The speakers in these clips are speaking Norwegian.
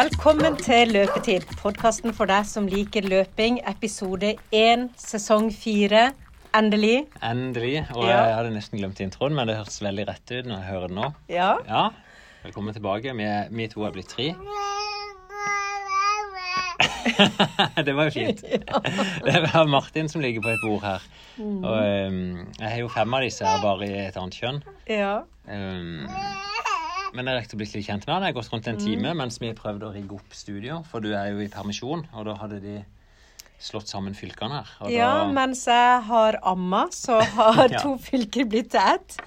Velkommen til Løpetid, podkasten for deg som liker løping. Episode én, sesong fire. Endelig. Endelig. Og Ja. jeg hadde nesten glemt introen, men det hørtes veldig rett ut når jeg hører det nå. Ja. Ja, velkommen tilbake. Vi, vi to er blitt tre. det var jo fint. Det er Martin som ligger på et bord her. Mm. Og um, jeg har jo fem av disse her bare i et annet kjønn. ja. Um, men jeg rekte å bli litt kjent med han. Jeg har gått rundt en Mm. time mens vi prøvde å rigge opp studio, for du er jo i permisjon, og da hadde de slått sammen fylkene her. Ja, da, mens jeg har amma, så har Ja. to fylker blitt til ett.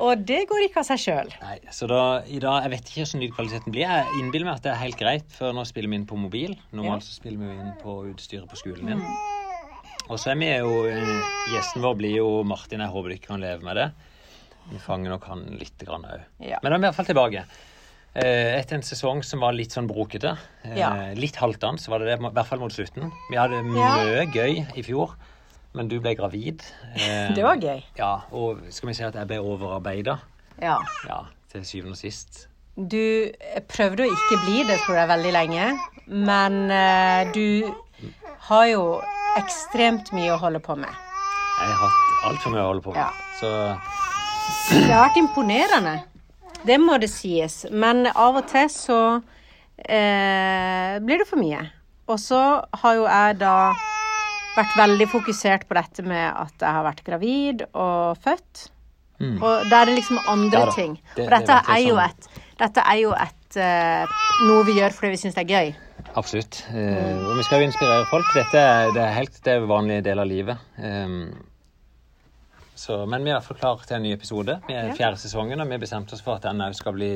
Og det går ikke av seg sjøl. Så da, i dag, Jeg vet ikke hvordan lydkvaliteten blir. Jeg innbiller meg at det er helt greit, for nå spiller vi inn på mobil. Normalt så spiller vi inn på utstyret på skolen din. Og så er vi jo eh, Gjesten vår blir jo Martin. Jeg håper du ikke kan leve med det. Vi fanger nok han litt òg. Ja. Men da er i hvert fall tilbake. Eh, Etter en sesong som var litt sånn brokete, eh, Ja. litt haltende, så var det det, i hvert fall mot slutten. Vi hadde Ja. mye gøy i fjor, men du ble gravid. Eh, Det var gøy. Ja, og skal vi si at jeg ble overarbeida. Ja. Ja, til syvende og sist. Du prøvde å ikke bli det, tror jeg, veldig lenge. Men du har jo ekstremt mye å holde på med. Jeg har hatt altfor mye å holde på med. Ja. Så Det har vært imponerende. Det må det sies. Men av og til så eh, blir det for mye. Og så har jo jeg da vært veldig fokusert på dette med at jeg har vært gravid og født. Mm. Og da er det liksom andre Ja ting. Det- Og dette det er jo sånn. et, dette er jo et eh, noe vi gjør fordi vi syns det er gøy. absolutt. Eh, og vi skal jo inspirere folk. Dette er, det er helt det er vanlige del av livet. Um, så, men vi er forklart en ny episode. Vi er Ja. fjerde sesongen, og vi bestemte oss for at den òg skal bli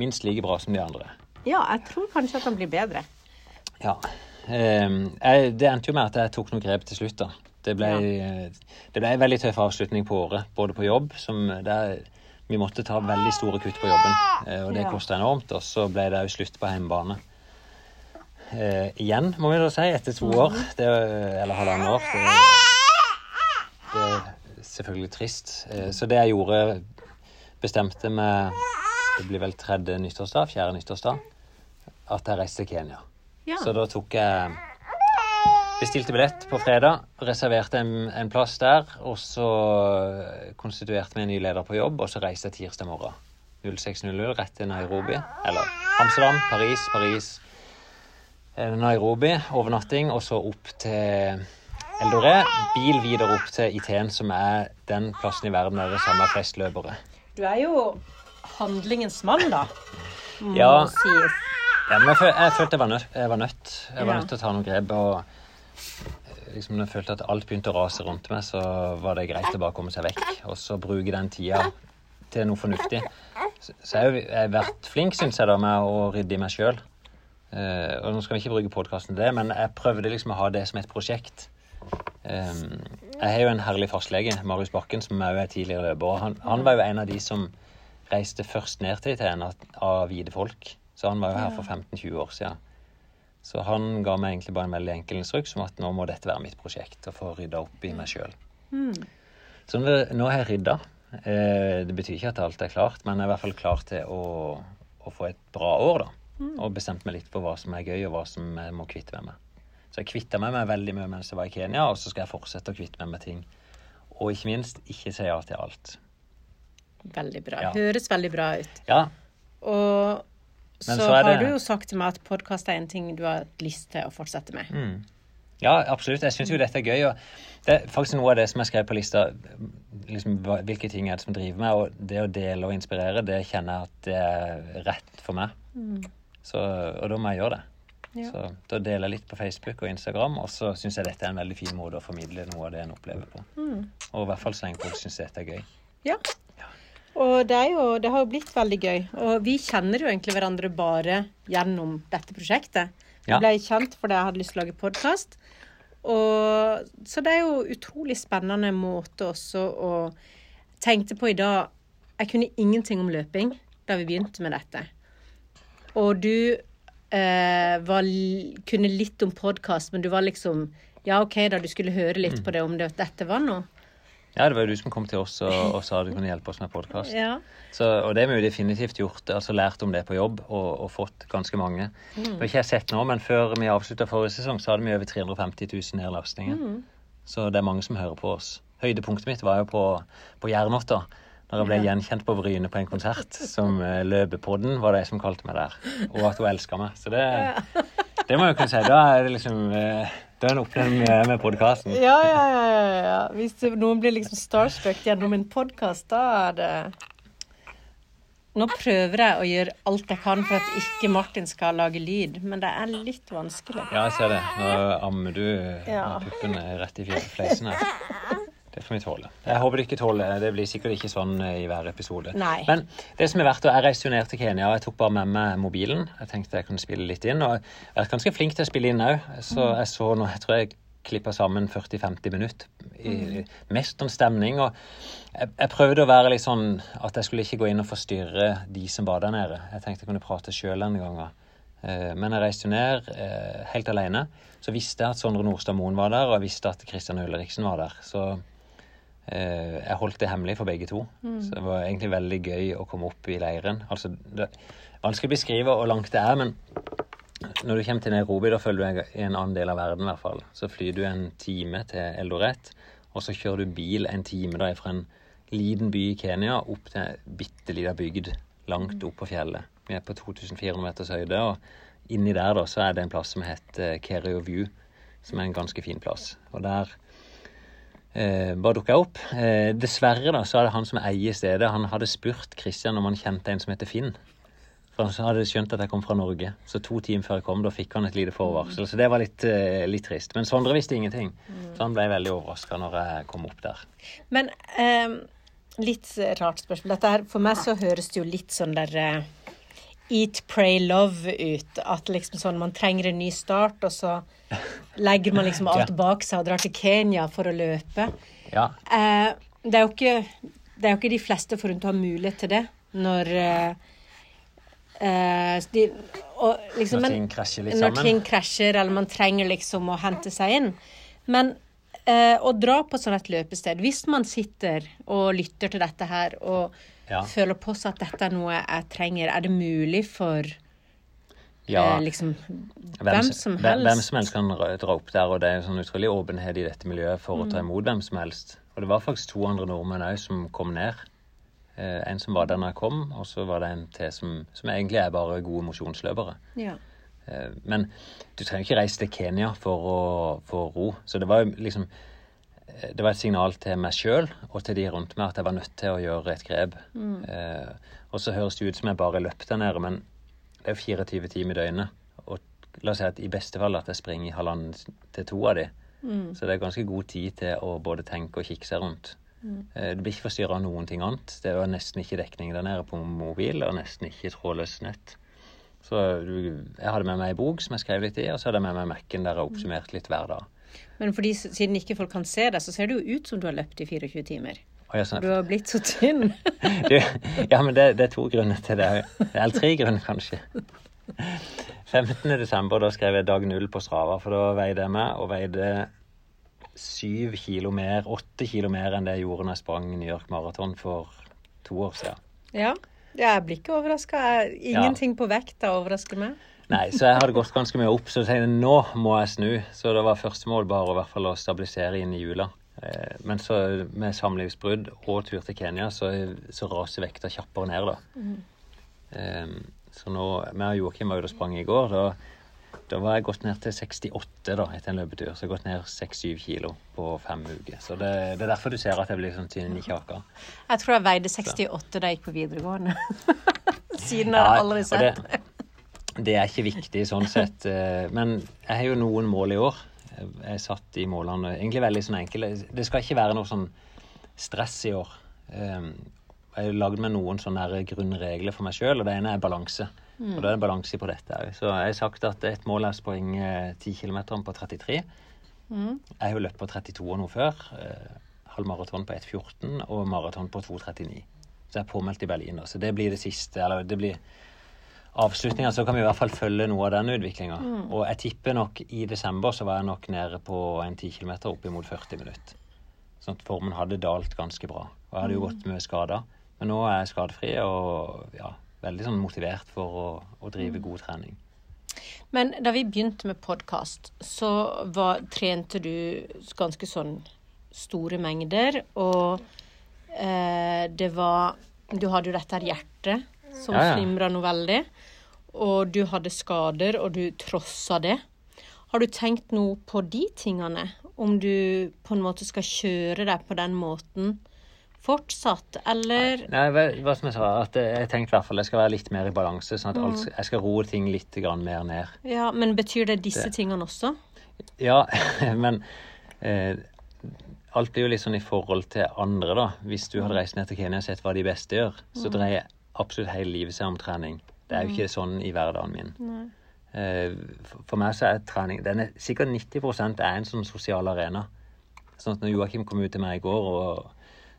minst like bra som de andre. Ja, jeg tror kanskje at den blir bedre. Ja. Um, jeg, det endte jo med at jeg tok noen grep til slutt. da. Det ble, det ble en veldig tøff avslutning på året, både på jobb som der Vi måtte ta veldig store kutt på jobben, eh, og det Ja. kosta enormt. Og så ble det òg slutt på hjemmebane. Eh, igjen, må vi da si, etter to år. Det, eller halvannet år. Det, det selvfølgelig trist. Eh, så det jeg gjorde, bestemte med Det blir vel tredje nyttårsdag, fjerde nyttårsdag, at jeg reiste til Kenya. Ja. Så da tok jeg Bestilte billett på fredag, reserverte en, en plass der, og så konstituerte vi en ny leder på jobb, og så reiste jeg tirsdag morgen. 06.00 rett til Nairobi. Eller Amsterdam, Paris, Paris, eh, Nairobi. Overnatting, og så opp til Eldoré. Bil videre opp til Iten, som er den plassen i verden der det samler flest løpere. Du er jo handlingens mann, da. Må Ja. sies. Ja, men jeg, føl jeg følte jeg var nødt. Jeg var nødt, jeg var nødt til å ta noen grep. og eh, liksom Når jeg følte at alt begynte å rase rundt meg, så var det greit å bare komme seg vekk. Og så bruke den tida til noe fornuftig. Så, så jeg har vært flink, syns jeg, da, med å rydde i meg sjøl. og nå skal vi ikke bruke podkasten til det, men jeg prøvde liksom å ha det som et prosjekt. Um, jeg har jo en herlig fastlege, Marius Bakken, som også er tidligere løper. og Han, han var jo en av de som reiste først ned til Iten av, hvite folk. Så han var jo her for 15-20 år siden. Så han ga meg egentlig bare en veldig enkel instruks om at nå må dette være mitt prosjekt, å få rydda opp i meg sjøl. Så nå, har jeg rydda. Eh, det betyr ikke at alt er klart, men jeg er i hvert fall klar til å, å få et bra år, da. Og bestemt meg litt for hva som er gøy, og hva som jeg må kvitte meg med. Så jeg kvitta meg med veldig mye mens jeg var i Kenya, og så skal jeg fortsette å kvitte meg med ting. Og ikke minst ikke si ja til alt. Veldig bra. Ja. Høres veldig bra ut. Ja, Og så, så har det- du jo sagt til meg at podkast er en ting du har lyst til å fortsette med. Mm. Ja, absolutt. Jeg syns jo dette er gøy. og Det er faktisk noe av det som jeg skrev på lista. Liksom, hvilke ting er det som driver meg? Og det å dele og inspirere, det kjenner jeg at det er rett for meg. Så, og da må jeg gjøre det. Ja. Så Da deler jeg litt på Facebook og Instagram, og så syns jeg dette er en veldig fin måte å formidle noe av det en opplever på. Og i hvert fall så lenge folk syns dette er gøy. Ja. Og det, er jo, det har jo blitt veldig gøy. Og vi kjenner jo egentlig hverandre bare gjennom dette prosjektet. Vi Ja. ble kjent fordi jeg hadde lyst til å lage podkast. Så det er jo utrolig spennende måte også å Tenkte på i dag Jeg kunne ingenting om løping da vi begynte med dette. Og du eh, var, kunne litt om podkast, men du var liksom Ja, OK, da du skulle høre litt på det om det, dette var noe. Ja, det var jo du som kom til oss og, og sa du kunne hjelpe oss med podkast. Ja. Og det har vi jo definitivt gjort. altså Lært om det på jobb og, og fått ganske mange. Mm. Det har ikke jeg sett nå, men før vi avslutta forrige sesong, så hadde vi over 350 000 nedlastninger. Mm. Så det er mange som hører på oss. Høydepunktet mitt var jo på, på Jernåtta. Når jeg ble gjenkjent på Bryne på en konsert som uh, Løpepodden, var det jeg som kalte meg der. Og at hun elska meg. Så det, det må jeg kunne si. Da er det liksom uh, Da er en opplevd med, med podkasten. Ja, ja, ja, ja. Hvis noen blir liksom starstruck gjennom en podkast, da er det Nå prøver jeg å gjøre alt jeg kan for at ikke Martin skal lage lyd, men det er litt vanskelig. Ja, jeg ser det. Nå ammer du Ja. puppene rett i fleisen her. Det får vi tåle. Jeg håper du ikke tåler det. blir sikkert ikke sånn i hver episode. Nei. Men det som er verdt og Jeg reiste jo ned til Kenya, og jeg tok bare med meg mobilen. Jeg tenkte jeg kunne spille litt inn. Og jeg er ganske flink til å spille inn òg, så jeg så nå Jeg tror jeg klippa sammen 40-50 minutter. I, mest om stemning. Og jeg, jeg prøvde å være litt sånn at jeg skulle ikke gå inn og forstyrre de som var der nede. Jeg tenkte jeg kunne prate sjøl denne gangen. Eh, Men jeg reiste jo ned eh, helt alene. Så visste jeg at Sondre Nordstad Moen var der, og jeg visste at Christian Ulriksen var der. Så eh, jeg holdt det hemmelig for begge to. Så det var egentlig veldig gøy å komme opp i leiren. Altså, det er vanskelig å beskrive hvor langt det er, men når du kommer til Nairobi, da følger du i en annen del av verden i hvert fall. Så flyr du en time til Eldoret, og så kjører du bil en time da fra en liten by i Kenya opp til ei bitte lita bygd langt opp på fjellet. Vi er på 2400 meters høyde, og inni der da så er det en plass som heter Kerio View, som er en ganske fin plass. Og der eh, bare dukka opp. Eh, dessverre da, så er det han som eier stedet. Han hadde spurt Christian om han kjente en som heter Finn. For han hadde skjønt at jeg kom fra Norge. Så to timer før jeg kom, da fikk han et lite forvarsel. Så det var litt, eh, litt trist. Men Sondre visste ingenting. Så han ble veldig overraska når jeg kom opp der. Men eh, litt rart spørsmål. Dette her, for meg så høres det jo litt sånn der eh, Eat, pray, love ut. At liksom sånn man trenger en ny start, og så legger man liksom alt bak seg og drar til Kenya for å løpe. Ja, Eh, det, er jo ikke, det er jo ikke de fleste forunt å ha mulighet til det når eh, eh, de, og liksom, når ting krasjer litt når sammen. ting krasjer, eller man trenger liksom å hente seg inn. Men eh, å dra på sånn et løpested, hvis man sitter og lytter til dette her og Ja. føler på seg at dette er noe jeg trenger, er det mulig for Ja, eh, liksom hvem, som helst? hvem som helst kan dra opp der, og det er sånn utrolig åpenhet i dette miljøet for å Mm. ta imot hvem som helst. Og det var faktisk to andre nordmenn òg som kom ned. Eh, en som var der når jeg kom, og så var det en til som, som egentlig er bare gode mosjonsløpere. Ja. Eh, Men du trenger ikke reise til Kenya for å få ro. Så det var jo liksom eh, Det var et signal til meg sjøl og til de rundt meg at jeg var nødt til å gjøre et grep. Eh, og så høres det ut som jeg bare løp der nede, men det er jo 24 timer i døgnet. Og la oss si at i beste fall at jeg springer i halvannen til to av de. Så det er ganske god tid til å både tenke og kikke seg rundt. Eh, Du blir ikke forstyrra av noen ting annet. Det var nesten ikke dekning der nede på mobil, og nesten ikke trådløst nett. Så jeg hadde med meg ei bok som jeg skrev litt i, og så hadde jeg med meg Mac-en der jeg oppsummerte litt hver dag. Men fordi, siden ikke folk kan se deg, så ser det jo ut som du har løpt i 24 timer. Du har blitt så tynn. du, ja, men det, det er to grunner til det. Eller tre grunner, kanskje. 15. desember, da skrev jeg dag null på Strava, for da veide jeg meg, og veide syv kilo mer, åtte kilo mer enn det jeg gjorde når jeg sprang New York Marathon for to år siden. Ja. ja jeg blir ikke overraska. Ingenting på vekta overrasker meg. Nei, så jeg hadde gått ganske mye opp, så jeg tenkte nå må jeg snu. Så det var første mål bare å, i hvert fall, å stabilisere inn i jula. Eh, Men så med samlivsbrudd og tur til Kenya, så, så raser vekta kjappere ned, da. Eh, Så nå Vi og Joakim var ute og sprang i går. Da, da var jeg gått ned til 68 da, etter en løpetur. Så jeg har gått ned 6-7 kilo på fem uker. Så det, det er derfor du ser at jeg blir sånn tynn i kjaka. Jeg tror jeg veide 68 da jeg gikk på videregående. Siden har jeg aldri sett det, det er ikke viktig sånn sett. eh, Men jeg har jo noen mål i år. Jeg satt i målene egentlig veldig sånn enkle. Det skal ikke være noe sånn stress i år. Eh, Jeg har lagd meg noen sånne grunnregler for meg sjøl, og det ene er balanse. Og det er balanse på dette òg. Så jeg har sagt at et mål er å springe 10 km på 33. Jeg har jo løpt på 32 og noe før. eh, Halv maraton på 1,14 og maraton på 2,39. Så jeg er påmeldt i Berlin. Så det blir det siste. Eller det blir avslutninga, så kan vi i hvert fall følge noe av den utviklinga. Og jeg tipper nok i desember så var jeg nok nede på en 10 km opp imot 40 minutter. Sånn at formen hadde dalt ganske bra. Og jeg hadde jo gått mye skada. Men nå er jeg skadefri og ja, veldig sånn motivert for å, å drive god trening. Men da vi begynte med podkast, så var, trente du ganske sånn store mengder, og eh, det var Du hadde jo dette her hjertet som Ja, ja. slimra noe veldig, og du hadde skader, og du trossa det. Har du tenkt noe på de tingene? Om du på en måte skal kjøre deg på den måten fortsatt, eller Nei, hva, som jeg sa, at jeg tenkte i hvert fall jeg skal være litt mer i balanse. Sånn at alt, jeg skal roe ting litt grann mer ned. Ja, men betyr det disse Det- tingene også? Ja, men eh, alt blir jo litt sånn i forhold til andre, da. Hvis du hadde reist ned til Kenya og sett hva de beste gjør, så dreier absolutt hele livet seg om trening. Det er jo ikke sånn i hverdagen min. Nei. Eh, for- meg så er trening den er Sikkert 90% er en sånn sosial arena. Sånn at når Joakim kom ut til meg i går, og,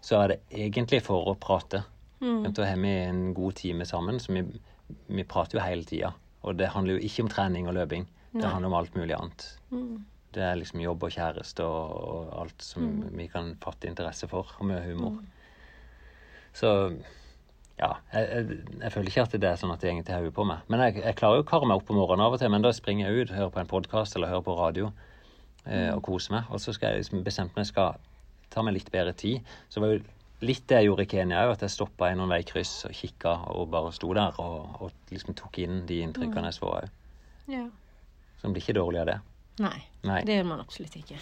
så er det egentlig for å prate. Mm. Da har vi en god time sammen, så vi, vi prater jo hele tida. Og det handler jo ikke om trening og løping. Det handler om alt mulig annet. Mm. Det er liksom jobb og kjæreste og, og alt som vi kan fatte interesse for, og mye humor. Så ja, jeg, jeg, jeg føler ikke at det er sånn at det går til hodet på meg. Men jeg, jeg klarer jo å karre meg opp om morgenen av og til, men da springer jeg ut, hører på en podkast eller hører på radio eh, og koser meg. Og så skal jeg liksom bestemt meg skal ta meg litt bedre tid. Så var jo litt det jeg gjorde i Kenya òg, at jeg stoppa i noen veikryss og kikka og bare sto der og, og liksom tok inn de inntrykkene jeg så òg. Ja. Så det blir ikke dårlig av det. Nei, Nei. det gjør man absolutt ikke.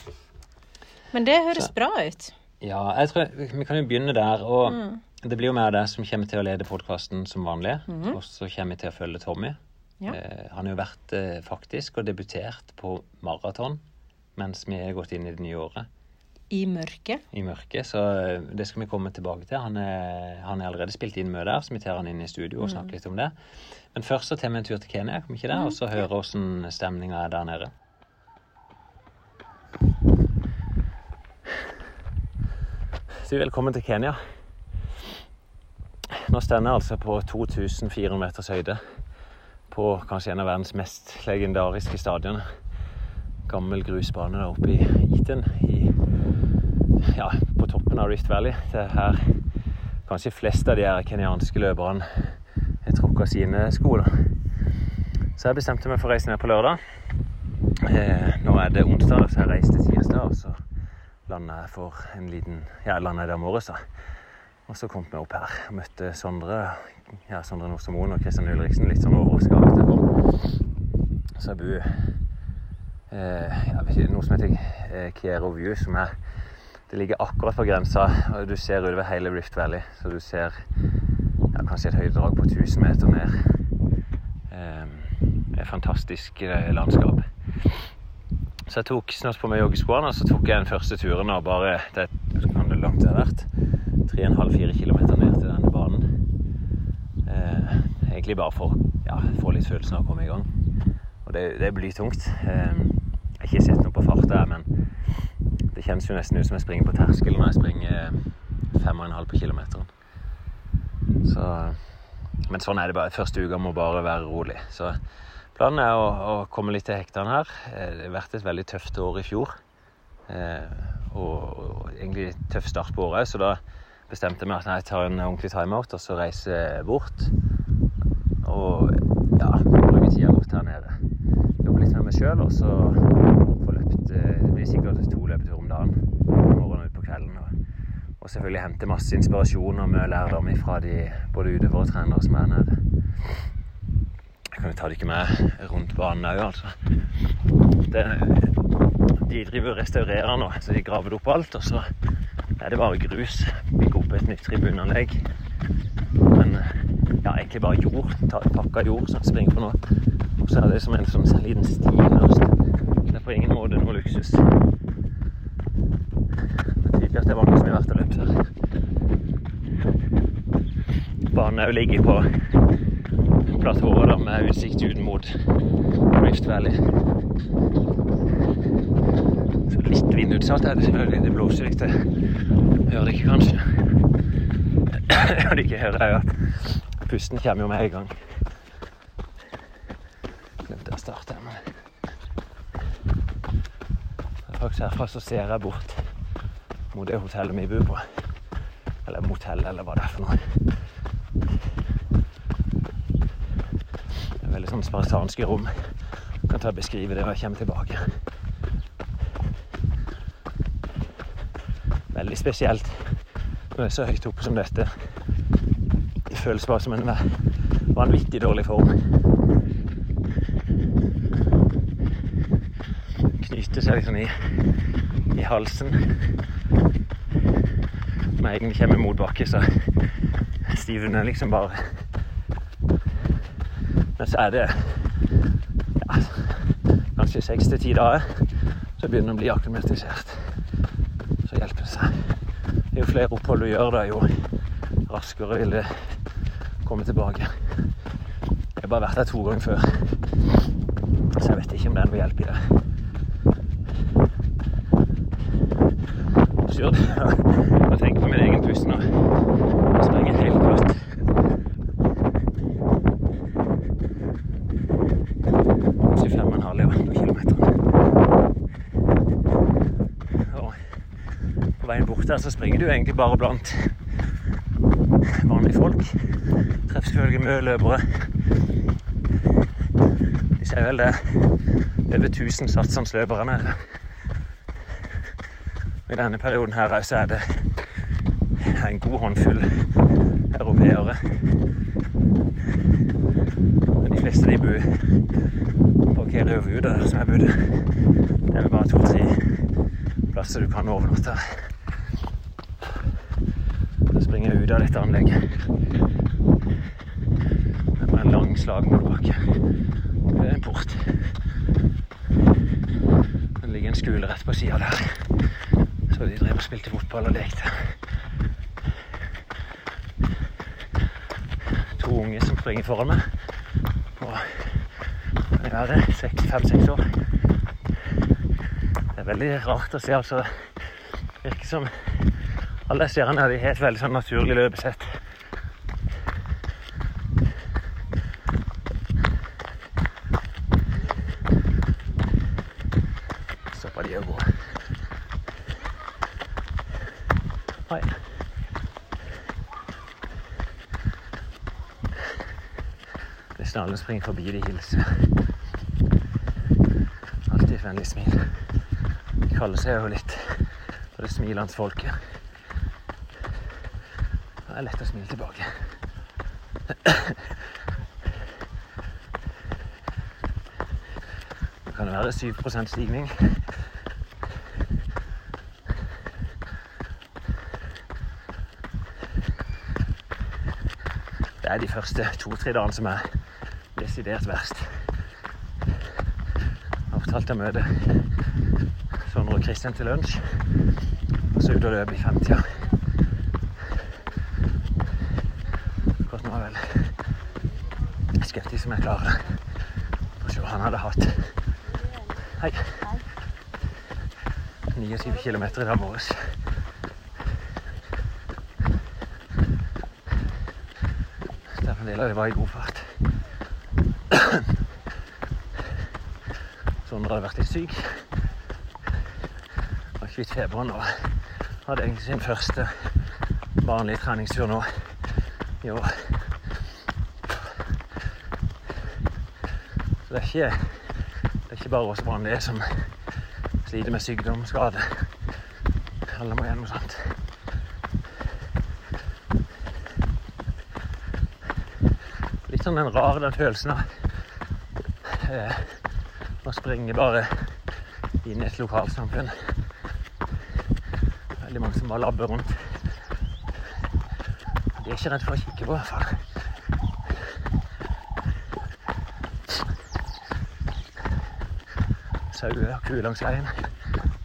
Men det høres Så- bra ut. Ja, jeg tror vi kan jo begynne der. Og Mm. Det blir jo mer deg som kommer til å lede podkasten som vanlig. Og så kommer vi til å følge Tommy. Mhm. Ja. Eh, han har jo vært eh, faktisk og debutert på maraton mens vi er gått inn i det nye året I mørket. i mørket. Så eh, det skal vi komme tilbake til. Han er, han er allerede spilt inn mye der, så vi tar han inn i studio og snakker litt om det. Men først så tar vi en tur til Kenya, kom ikke det? Og så høre åssen stemninga er der nede. Så velkommen til Kenya. Nå står jeg altså på 2400 meters høyde på kanskje en av verdens mest legendariske stadioner. Gammel grusbane der oppe i Eton, i, ja, på toppen av Rift Valley. Det er her kanskje flest av de her kenyanske løperne har tråkka sine sko. da. Så jeg bestemte meg for å reise ned på lørdag. Eh, nå er det onsdag, så jeg reiste tirsdag, og så landa jeg for en liten Ja, jeg der morges, da. Og så kom vi opp her og møtte Sondre ja, Sondre Nordstad og Kristian Ulriksen. Litt sånn overraska over at jeg kom. Så jeg bor eh, jeg vet ikke, noe som heter eh, Kiero View, som er Det ligger akkurat på grensa, og du ser utover hele Rift Valley. Så du ser ja, kanskje et høydedrag på 1000 meter ned. Eh, et fantastisk eh, landskap. Så jeg tok snart på meg joggeskoene, og så tok jeg den første turen. og bare, det det langt det har vært. 3,5-4 km ned til denne banen. Eh, egentlig bare for ja, få litt følelsen av å komme i gang. Og det, det blir tungt. Eh, jeg har ikke sett noe på farta, men det kjennes jo nesten ut som jeg springer på terskelen når jeg springer 5,5 på kilometeren. Så, men sånn er det bare. Første uka må bare være rolig. Så planen er å, å komme litt til hektene her. Eh, Det har vært et veldig tøft år i fjor. Eh, og, og egentlig tøff start på året, så da bestemte jeg meg at jeg tar en ordentlig timeout og så reiser jeg bort. Og ja, bruker tida godt her nede. Jobber litt med meg sjøl, og så får løpt eh, Det blir sikkert to løpeturer om dagen. Morgenen og ut på kvelden. Og, og selvfølgelig hente masse inspirasjon og mye lærdom fra de både utøvere og trenere som er nede. Jeg kan jo ta dere med rundt banen òg, altså. Det, de driver og restaurerer nå, så de graver opp alt, og så er det bare grus. Bygge opp et nytt tribunanlegg. Men ja, egentlig bare jord. Pakka jord som springer på nå. Og så er det som en sånn liten sti nærmest. Det er på ingen måte noe luksus. Det er tydelig at det er mange som har vært og løpt her. Banen jo ligger på platået med utsikt ut mot Rift Valley. Litt vindutsatt er det selvfølgelig. Det blåser litt. Det hører det ikke kanskje. Hører det ikke hører jeg at pusten kommer jo med en gang. Glemte å starte her, men Faktisk herfra så ser jeg bort mot det hotellet vi bor på. Eller motell, eller hva det er for noe. Det er veldig sånn spartanske rom. Jeg kan ta og beskrive det når jeg kommer tilbake. Veldig spesielt når det er så høyt oppe som dette. Det føles bare som en vanvittig dårlig form. Knyter seg liksom i, i halsen. Når jeg egentlig kommer mot bakke, så stivner liksom bare. Men så er det ja, kanskje seks til ti dager, så begynner det å bli akklimatisert. Så hjelper det seg. Jo flere opphold du gjør, da, jo raskere vil det komme tilbake. Jeg har bare vært her to ganger før, så jeg vet ikke om det er noe hjelp i det. Absurd å tenke på min egen pust nå. Jeg springer helt flatt. Kanskje fem og en halv ja, på kilometeren. Og på veien bort der så springer du egentlig bare blant vanlige folk. Treffer selvfølgelig mye løpere. De sier vel det over 1000 satsangsløperne. I denne perioden her så er det en god håndfull europeere. Men de fleste de bor på Kerøvu, der som jeg bodde. Det er vel bare to-tre plasser du kan overnatte. Så springer jeg ut av dette anlegget. Det er en lang slagmålbakke. Det er en port. Det ligger en skole rett på sida der. Så de drev og spilte fotball og lekte. To unge som springer foran meg. Og de er fem-seks år. Det er veldig rart å se, altså. Virker som alle stjernene har et veldig sånn naturlig løpesett. Stopper de å gå. Oi. Nesten alle springer forbi de hilser. Alltid et vennlig smil. De kaller seg jo litt for det smilende folket. Er lett å smile tilbake. Det kan være 7 stigning. Det er de første to-tre dagene som er desidert verst. Avtalt å møte Sondre og Kristian til lunsj, og så ut og løpe i femtida. Akkurat nå er jeg vel skeptisk om jeg klarer. Får se hva han hadde hatt. Hei. 29 km i dag morges. Derfor en del det var i god fart. Sondre hadde vært litt syk. Var kvitt feberen og hadde egentlig sin første vanlige treningstur nå i år. Så det er ikke, det er ikke bare oss vanlige som sliter med sykdom skade. Alle må gjennom sånt. Litt sånn den rar den følelsen av eh, å springe bare inn i et lokalsamfunn. Veldig mange som bare labber rundt. De er ikke redd for å kikke på, i hvert fall. Sauer og kuer langs veien.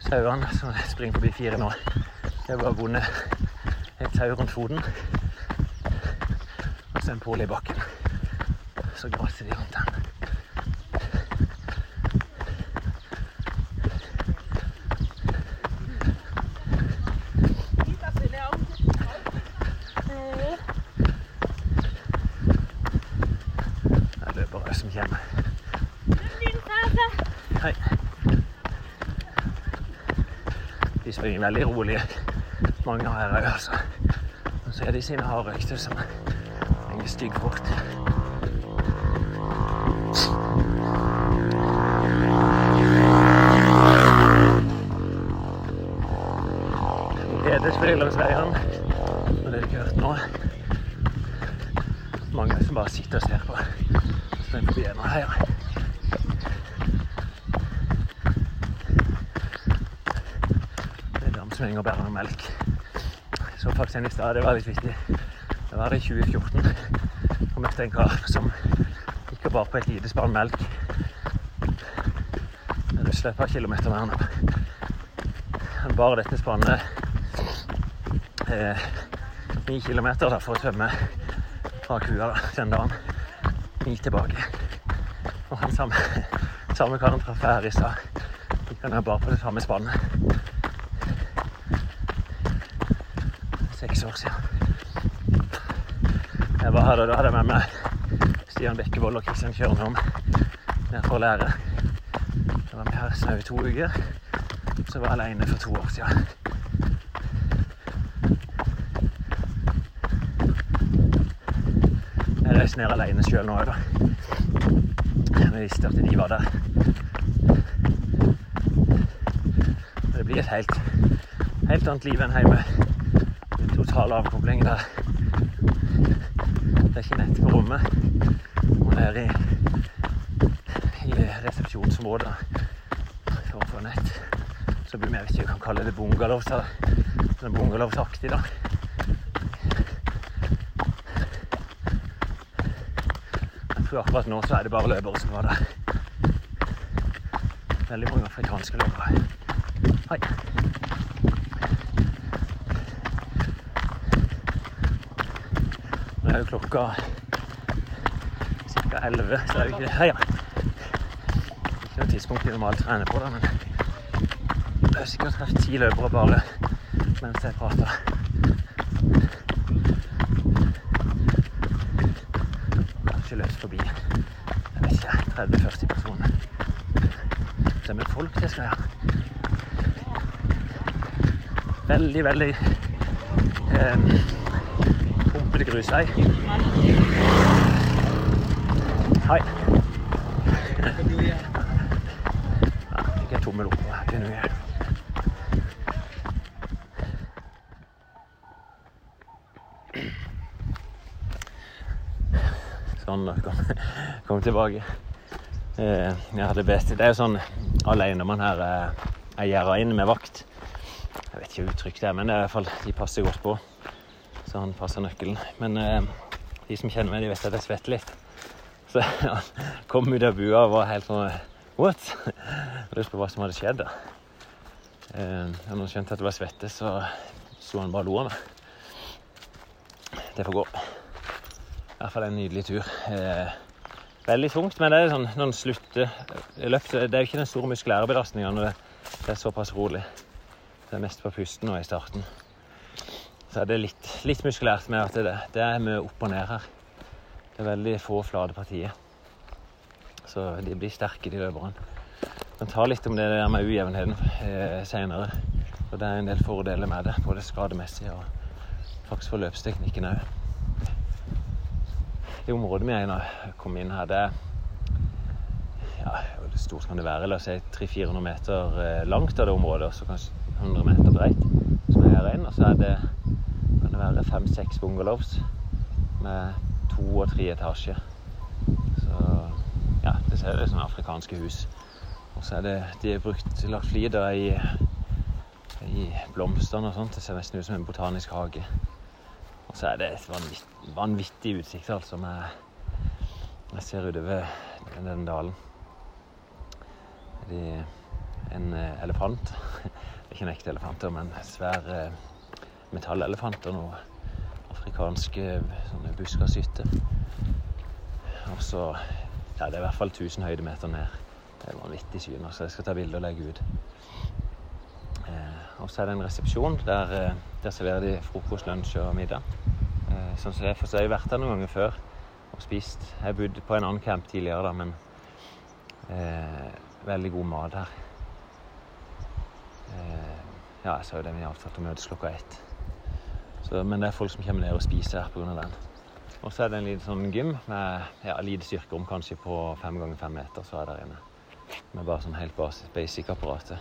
Sauene som springer forbi fire nå, de har bare vunnet et tau rundt foten. Og så en pole i bakken. Så graser de rundt den. Det er løpere som kommer. Hei. De springer veldig rolige, mange her òg, altså. Og så er de sine harde økter som henger stygg fort. Hedersfrilandsleiren, og det har ikke hørt nå. Mange som bare sitter og ser på. Så den forbi ennå her. Det er dam som henger og bærer noe melk. Så faktisk en i stad, det var litt viktig. Det var det i 2014. Og møtte en kar som gikk og bar på et lite spann melk. Det slipper kilometer mer nå. Han bar dette spannet eh, ni kilometer da, for å tømme fra kua den dagen. Ni tilbake. Og han samme, samme karen traff her i stad. Han bare på det samme spannet. Seks år siden. Jeg var her, og da hadde jeg med meg Stian Bekkevold og Kristian Kjørnholm ned for å lære. Jeg var med her snaue to uker. Så var jeg alene for to år siden. Jeg reiste ned alene sjøl nå òg, da. Jeg visste at de var der. Det blir et helt, helt annet liv enn hjemme. En total avkobling der. Det er ikke nett på rommet. Man er i, i resepsjonsområdet for nett. Så blir vi, jeg vet ikke, kan kalle det bungalows. da. Sånn bungalowsaktig, da. Jeg tror akkurat nå så er det bare løpere som var der. Veldig mange afrikanske løpere. Hei. Nå er jo klokka ca. 11, så det er jo ikke det ja. Ikke noe tidspunkt vi normalt trener på, da, men jeg har sikkert hatt ti løpere bare mens jeg prater. Kanskje løst forbi jeg vet ikke, 30-40 personer. Så er vi folk det skal jeg. Veldig, veldig eh, pumpete grusvei. Hei. Ja, fikk jeg tommel opp. Happy New Year. Sånn, kom, kom tilbake. Eh, jeg hadde bedt Det er jo sånn alene man her eh, er gjerda inn med vakt. Jeg vet ikke hva uttrykk det er, men det er i hvert fall, de passer godt på. Så han passer nøkkelen. Men eh, de som kjenner meg, de vet at jeg svetter litt. Så han kom ut av bua og var helt sånn What? Jeg lurte på hva som hadde skjedd. da. Eh, når han skjønte at det var svette, så sto han bare og lo av meg. Det får gå. I hvert fall en nydelig tur. Eh, veldig tungt, men det er sånn når en slutter løp, Det er jo ikke den store muskulære belastninga når det er såpass rolig. Det er mest på pusten nå i starten. Så er det litt, litt muskulært med at det, det er mye opp og ned her. Det er veldig få flate partier. Så de blir sterke, de løperne. Man tar litt om det der med ujevnheten eh, seinere. Og det er en del fordeler med det, både skademessig og faktisk for løpsteknikken òg. Det området vi er i nå, kom inn her, det er ja, hvor stort kan det være? La oss si 300-400 meter eh, langt av det området, og så kanskje 100 meter breit. Som er her inne. Og så er det, det være fem-seks bungalows med to og tre etasjer. Så ja, det ser ut som afrikanske hus. Og så er det De har brukt lagt flider i, i blomstene og sånt. Det ser nesten ut som en botanisk hage. Og så er det et vanvittig, vanvittig utsikt, altså. Med, jeg ser utover den dalen. De, en eh, elefant. Ikke en ekte elefant, men svær eh, metallelefant og afrikanske sånne buskashytter. Og så Ja, det er i hvert fall 1000 høydemeter ned. Det er vanvittig syn. så Jeg skal ta bilde og legge ut. Eh, og så er det en resepsjon. Der, eh, der serverer de frokost, lunsj og middag. Eh, sånn som det er, for så har jeg vært der noen ganger før og spist. Jeg har bodd på en annen camp tidligere, da, men eh, veldig god mat her. Eh, ja, jeg sa jo det vi har avtalt å møtes klokka ett. Så, men det er folk som kommer ned og spiser her pga. den. Og så er det en liten sånn gym med ja, lite styrkerom, kanskje på fem ganger fem meter. Så er der inne. Med bare sånn helt basis, basic-apparatet.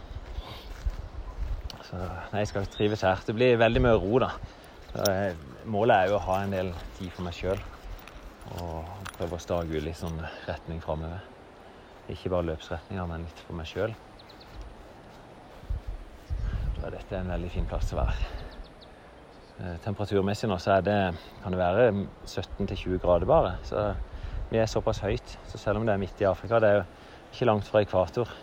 Så nei, jeg skal trives her. Det blir veldig mye ro, da. Eh, målet er jo å ha en del tid for meg sjøl. Og prøve å stake ut litt sånn retning framover. Ikke bare løpsretninger, men litt for meg sjøl. Dette er en veldig fin plass å være. Eh, Temperaturmessig nå så det, kan det være 17-20 grader bare. Så vi er såpass høyt. Så selv om det er midt i Afrika, det er jo ikke langt fra ekvator.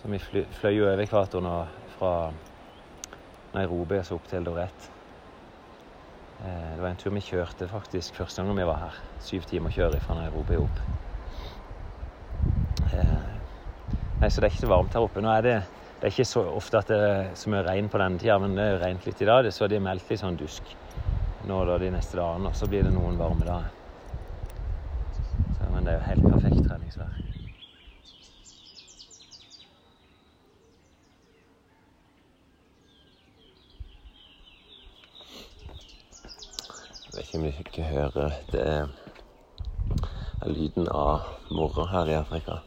Så vi fly, fløy jo over ekvatoren og fra Nairobi og så opp til Eldoret. Eh, Det var en tur vi kjørte faktisk første gangen vi var her. Syv timer kjøre fra Nairobi opp. Eh, Nei, så det er ikke så varmt her oppe. Nå er det, det er ikke så ofte at det er så mye regn på denne tida, men det er regnet litt i dag, så de har meldt litt sånn dusk nå da de neste dagene, og så blir det noen varme dager. Men det er jo helt perfekt treningsvær. Jeg vet ikke om dere hører det er lyden av morra her i Afrika.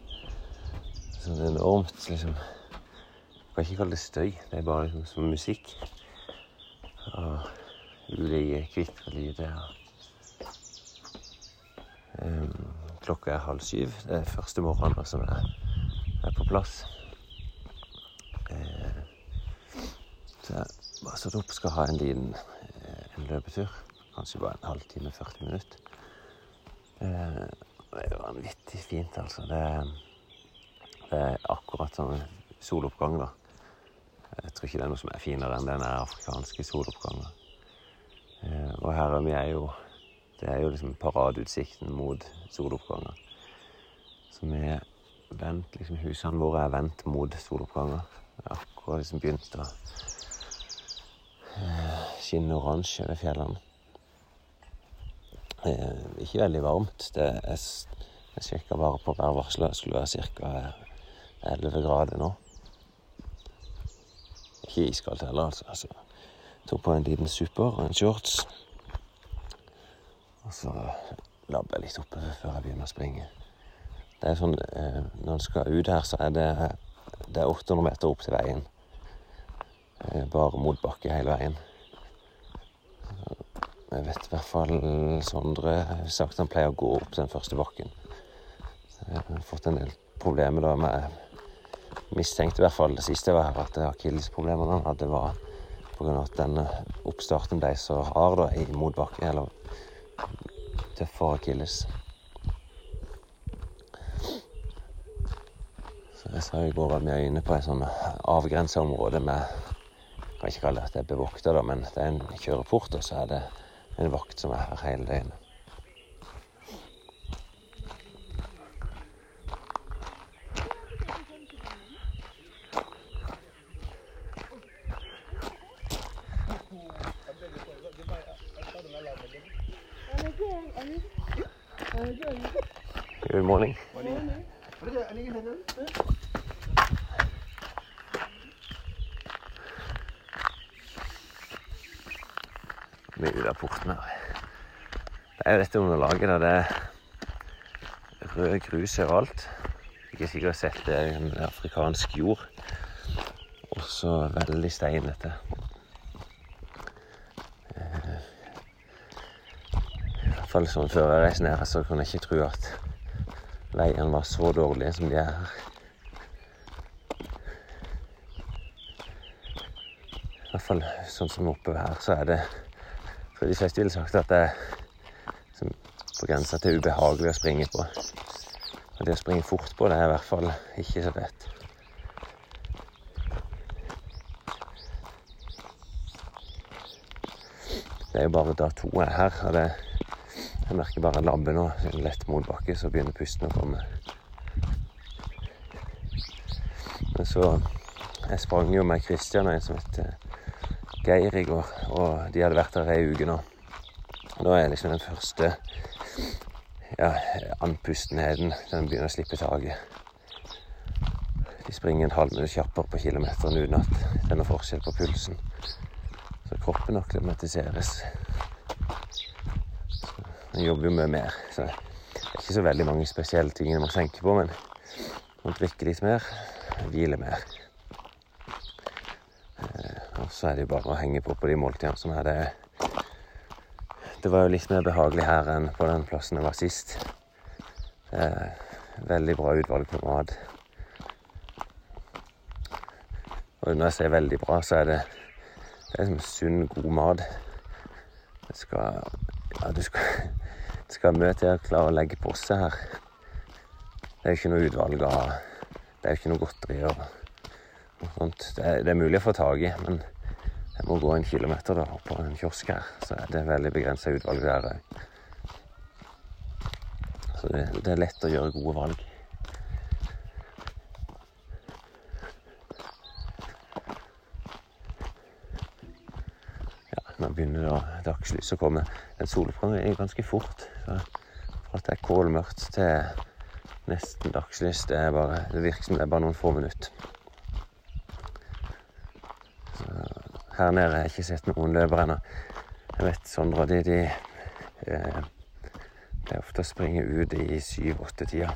Sånn enormt liksom kan ikke kalle det støy. Det er bare liksom som musikk. Og ulike kvitrelyder. Um, klokka er halv syv. Det er første morgenen som er, er på plass. Uh, så jeg bare stått opp skal ha en liten uh, en løpetur. Kanskje bare en halvtime, 40 minutter. Uh, det er vanvittig fint, altså. Det, det er akkurat sånn soloppgang, da. Jeg tror ikke det er noe som er finere enn den afrikanske soloppgangen. Eh, og her er vi er jo Det er jo liksom paradeutsikten mot soloppganger. Så vi er vendt, liksom husene våre er vendt mot soloppganger. Det er akkurat liksom begynt å eh, skinne oransje ved fjellene. Eh, ikke veldig varmt. Det er, s- jeg sjekka bare på værvarselet. Det skulle være ca. 11 grader nå. Ikke iskaldt heller, altså. altså. Tok på en liten super og en shorts. Og så labber jeg litt oppe før jeg begynner å springe. Det er sånn, eh, Når en skal ut her, så er det, det er 800 meter opp til veien. Eh, bare motbakke hele veien. Jeg vet i hvert fall Sondre har sagt han pleier å gå opp den første bakken. Så Jeg har fått en del problemer da med Mistenkte i hvert fall det siste var her at akillesproblemene han hadde, var pga. at denne oppstarten ble så hard da, i motbakke. Eller tøff for akilles. Så jeg sa i går at vi er inne på et sånn avgrensa område med Jeg kan ikke kalle det at det er bevokta, men det er en kjøreport, og så er det en vakt som er her hele døgnet. Morning. Vi er ute av porten her. Det er jo dette underlaget der det er rød grus overalt. Ikke sikkert har sett det er en afrikansk jord. Også veldig steinete. Eh, I hvert fall sånn før jeg reiste ned så kunne jeg ikke tro at veiene var så dårlige som de er her. I hvert fall sånn som oppe her, så er det For de fleste ville sagt at det er på grensa til ubehagelig å springe på. Og det å springe fort på, det er i hvert fall ikke så lett. Det er jo bare da to er her, og det, jeg merker bare labben nå. Lett motbakke, så begynner pusten å komme. Men så Jeg sprang jo med Kristian og en som heter Geir i går, og de hadde vært der ei uke nå. Og Da er liksom den første ja, andpustenheten den begynner å slippe taket. De springer en halv minutt kjappere på kilometeren uten at det er noe forskjell på pulsen. Så kroppen akklimatiseres. Jeg jobber jo mye mer, så det er ikke så veldig mange spesielle ting jeg må tenke på, men må drikke litt mer, hvile mer. Eh, og så er det jo bare å henge på på de måltidene som er det Det var jo litt mer behagelig her enn på den plassen jeg var sist. Det er veldig bra utvalg på mat. Og når jeg sier veldig bra, så er det, det er som sunn, god mat. Det skal Ja, du skal, skal mye til å klare å legge på seg her. Det er jo ikke noe utvalg av Det er jo ikke noe godteri og noe sånt. Det er, det er mulig å få tak i, men jeg må gå en kilometer da, på en kiosk her, så er det veldig begrensa utvalg der òg. Så det, det er lett å gjøre gode valg. Nå begynner da dagslyset å komme. En soloppgang er ganske fort. Fra at det er kålmørkt til nesten dagslys, det, er bare, det virker som det er bare noen få minutter. Så her nede har jeg ikke sett noen løpere ennå. Jeg vet Sondre de, de eh, pleier ofte å springe ut i syv-åtte-tida.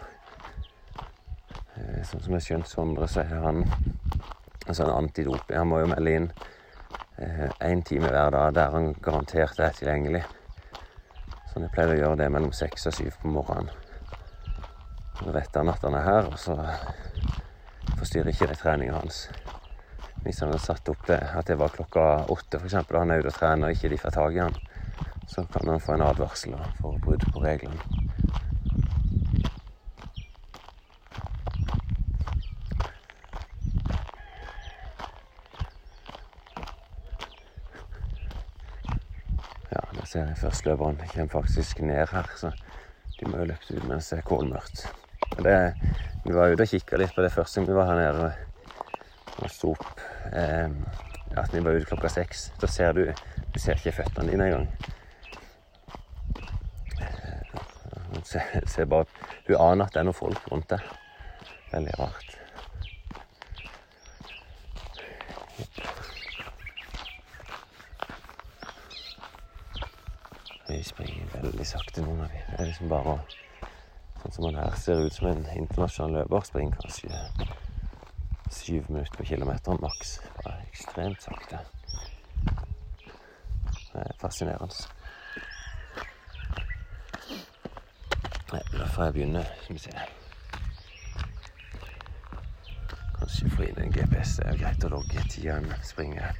Eh, sånn som jeg skjønt Sondre, så er han en antidop. Han må jo melde inn én eh, time hver dag der han garantert er tilgjengelig. Så jeg pleier å gjøre det mellom seks og syv på morgenen. Nå vet han at han er her, og så forstyrrer ikke det treninga hans. Hvis han hadde satt opp det at det var klokka åtte, f.eks., og han er ute og trener og ikke de får tak i han, så kan han få en advarsel for brudd på reglene. Ja, da ser jeg førsteløperne kommer faktisk ned her, så de må jo løpe ut mens det er kålmørkt. Det, vi var ute og kikka litt på det første vi var her nede og sto opp eh, At vi var ute klokka seks. Da ser du Du ser ikke føttene dine engang. Ser se bare Hun aner at det er noen folk rundt der. Veldig rart. Vi springer veldig sakte, noen av dem. Det er liksom bare Sånn som man her ser ut som en internasjonal løper. Springer kanskje syv minutter på kilometeren maks. Bare ekstremt sakte. Det er fascinerende. Da får jeg begynne. Skal vi se. Kanskje få inn en GPS. Det er greit å logge tida en springer.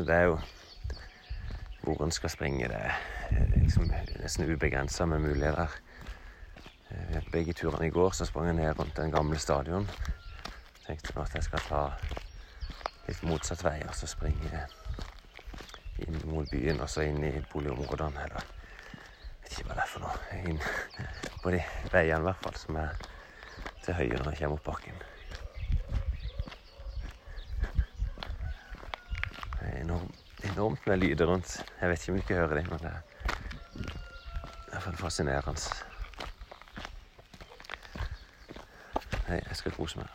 Så det er jo hvor en skal springe. Det er liksom nesten ubegrensa med muligheter. Eh, Begge turene i går så sprang jeg ned rundt den gamle stadion. Tenkte nå at jeg skal ta litt motsatt vei og så springe inn mot byen og så inn i boligområdene. Eller vet ikke hva det er for noe. Inn på de veiene i hvert fall som er til høyre når jeg kommer opp bakken. Er enormt, med lyder rundt. Jeg vet ikke om du ikke hører dem, men det er i hvert fall fascinerende. Nei, jeg skal kose meg.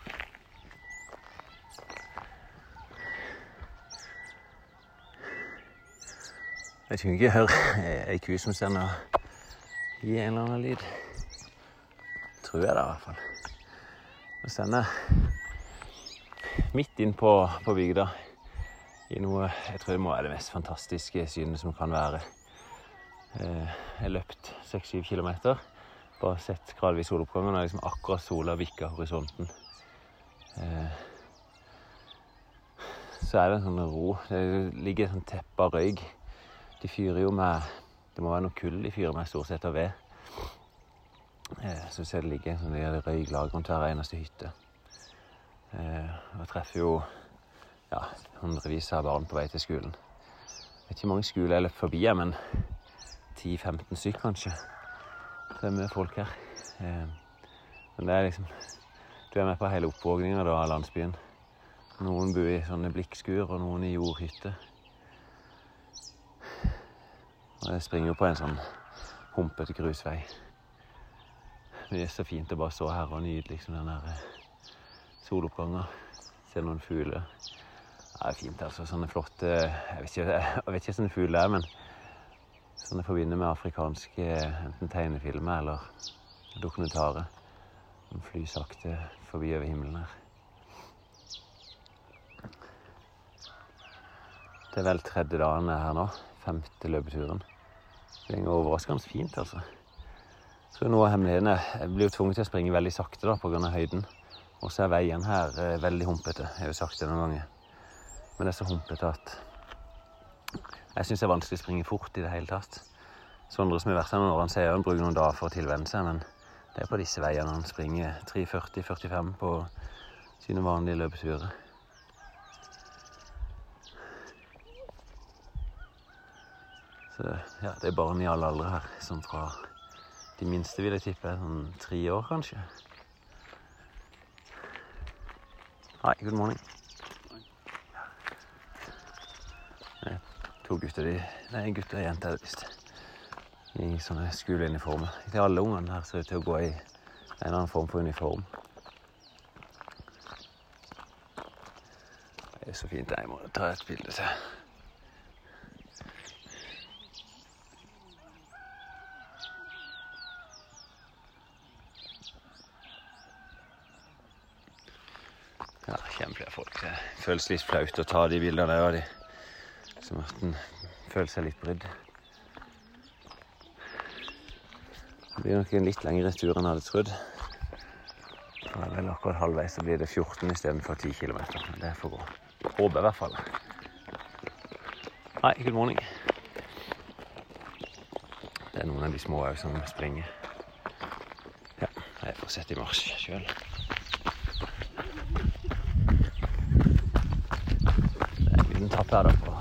Jeg tror ikke jeg hører ei ku som sender gi en eller annen lyd. Tror jeg det, i hvert fall. Den sender midt inn på, på bygda i noe Jeg tror det må være det mest fantastiske synet som kan være. Eh, Jeg har løpt seks-syv kilometer. Bare sett gradvis soloppgangen, og liksom akkurat sola vikka horisonten. Eh, Så er det en sånn ro. Det ligger et sånt teppe av røyk. De fyrer jo med Det må være noe kull de fyrer med, stort sett, av ved. Eh, Så ser det ligger sånn røyklag rundt hver eneste hytte. Eh, Og treffer jo ja, hundrevis av barn på vei til skolen. Jeg vet ikke hvor mange skoler jeg løp forbi, men 10-15 stykk kanskje. Det er mye folk her. Eh, Men det er liksom Du er med på hele oppvågninga av landsbyen. Noen bor i sånne blikkskur, og noen i jordhytte. Og jeg springer jo på en sånn humpete grusvei. Det er så fint å bare stå her og nyte liksom den der soloppgangen. Se noen fugler. Ja, det er fint, altså. Sånne flotte Jeg vet ikke, jeg vet ikke sånne fugler er, men sånne jeg forbinder med afrikanske enten tegnefilmer eller dokumentarer. Som flyr sakte forbi over himmelen her. Det er vel tredje dagen er her nå. Femte løpeturen. Det går overraskende fint, altså. Jeg tror noe av hemmeligheten er Jeg blir jo tvunget til å springe veldig sakte da, pga. høyden. Og så er veien her eh, veldig humpete. Jeg har jo sagt det noen ganger. Men det er så humpete at jeg syns det er vanskelig å springe fort i det hele tatt. Sondre som har vært her noen år, han sier han bruker noen dager for å tilvenne seg, men det er på disse veiene han springer 3.40-45 på sine vanlige løpeturer. Så ja, det er barn i alle aldre her, som fra de minste vil jeg tippe sånn tre år, kanskje. Hi, good morning. Det er To gutter, de, nei, gutter og jenter er det visst. I sånne skoleuniformer. Til alle ungene her ser ut til å gå i en annen form for uniform. Det er så fint. Jeg må ta et bilde til. Ja, kjempeflue folk. Det føles litt flaut å ta de bildene av de. Som at en føler seg litt brydd. Det blir nok en litt lengre tur enn jeg hadde trodd. Det er vel akkurat halvveis så blir det 14 istedenfor 10 km. Det får gå. Håper i hvert fall. Hei, good morning. Det er noen av de små òg som springer. Ja, jeg får sette i marsj sjøl. Det er en liten tapp her, da. på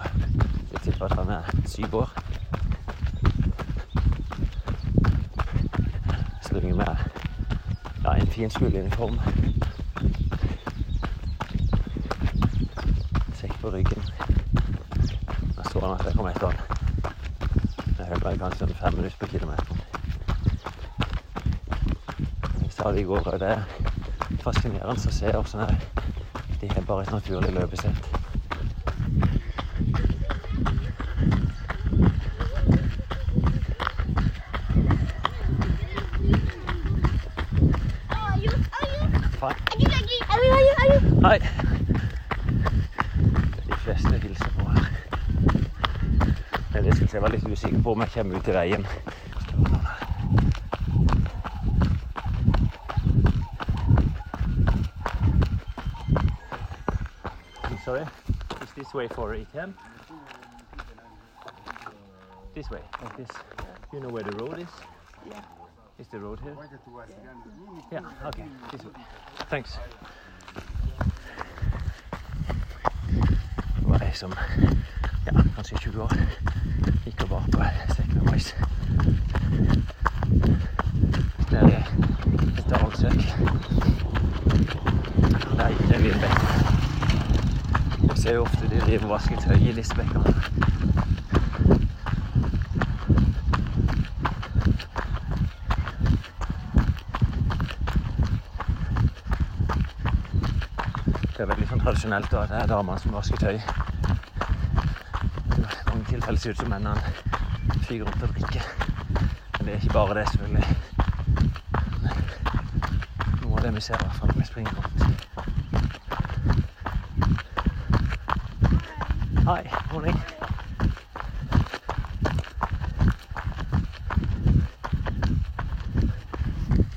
Jeg tipper at han er syv år. Springer med ja, en fin skoleuniform. Sekk på ryggen. Da så han at jeg kom etter han. Jeg holdt meg kanskje under fem minutter på kilometeren. Jeg sa det i går òg, det er fascinerende å se hvordan de har bare et naturlig løpesett. Usikker på om jeg kommer ut i veien. Skal vi noen her. I'm sorry. Is this way for ATM? This way, like this. You know where the road is? Yeah. Is the road here? Yeah, okay. This way. Thanks. Det var ei som ja, kanskje 20 år gikk og bar på sekk med mais. Det er et dagsøk. Der gikk det en liten bekk. Jeg ser jo ofte de driver og vasker tøy i disse. Det er veldig sånn tradisjonelt da, at det er damene som vasker tøy. Ser ut som mennene fyker rundt og drikker. Men det er ikke bare det, selvfølgelig. Noe av det vi ser, i hvert fall når vi springer rundt. Hei, morning.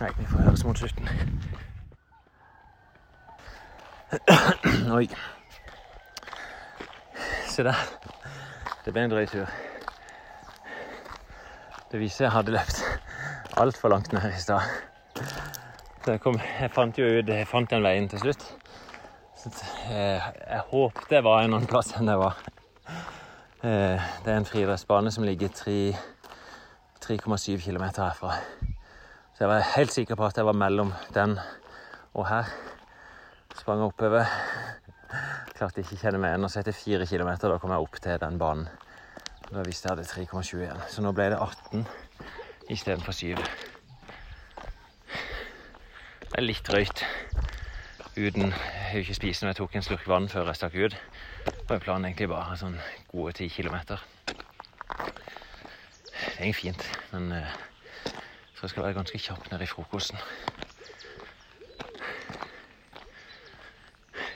Nei, vi får høres mot slutten. Oi. Se der. Det ble en drøy tur. Det viser jeg hadde løpt altfor langt ned i stad. Jeg, jeg fant jo ut Jeg fant den veien til slutt. Så jeg, jeg håpte jeg var en annen plass enn jeg var. Eh, Det er en friidrettsbane som ligger 3,7 km herfra. Så jeg var helt sikker på at jeg var mellom den og her. Sprang oppover. Klarte ikke kjenner kjenne meg igjen. Og så etter fire kilometer da kom jeg opp til den banen. Da visste jeg hadde 3,7 igjen. Så nå ble det 18 istedenfor 7. Det er litt drøyt uten jeg har ikke spist når jeg tok en slurk vann før jeg stakk ut. Og jeg planen egentlig bare sånn gode ti kilometer. Det er egentlig fint, men jeg tror jeg skal være ganske kjapp ned i frokosten.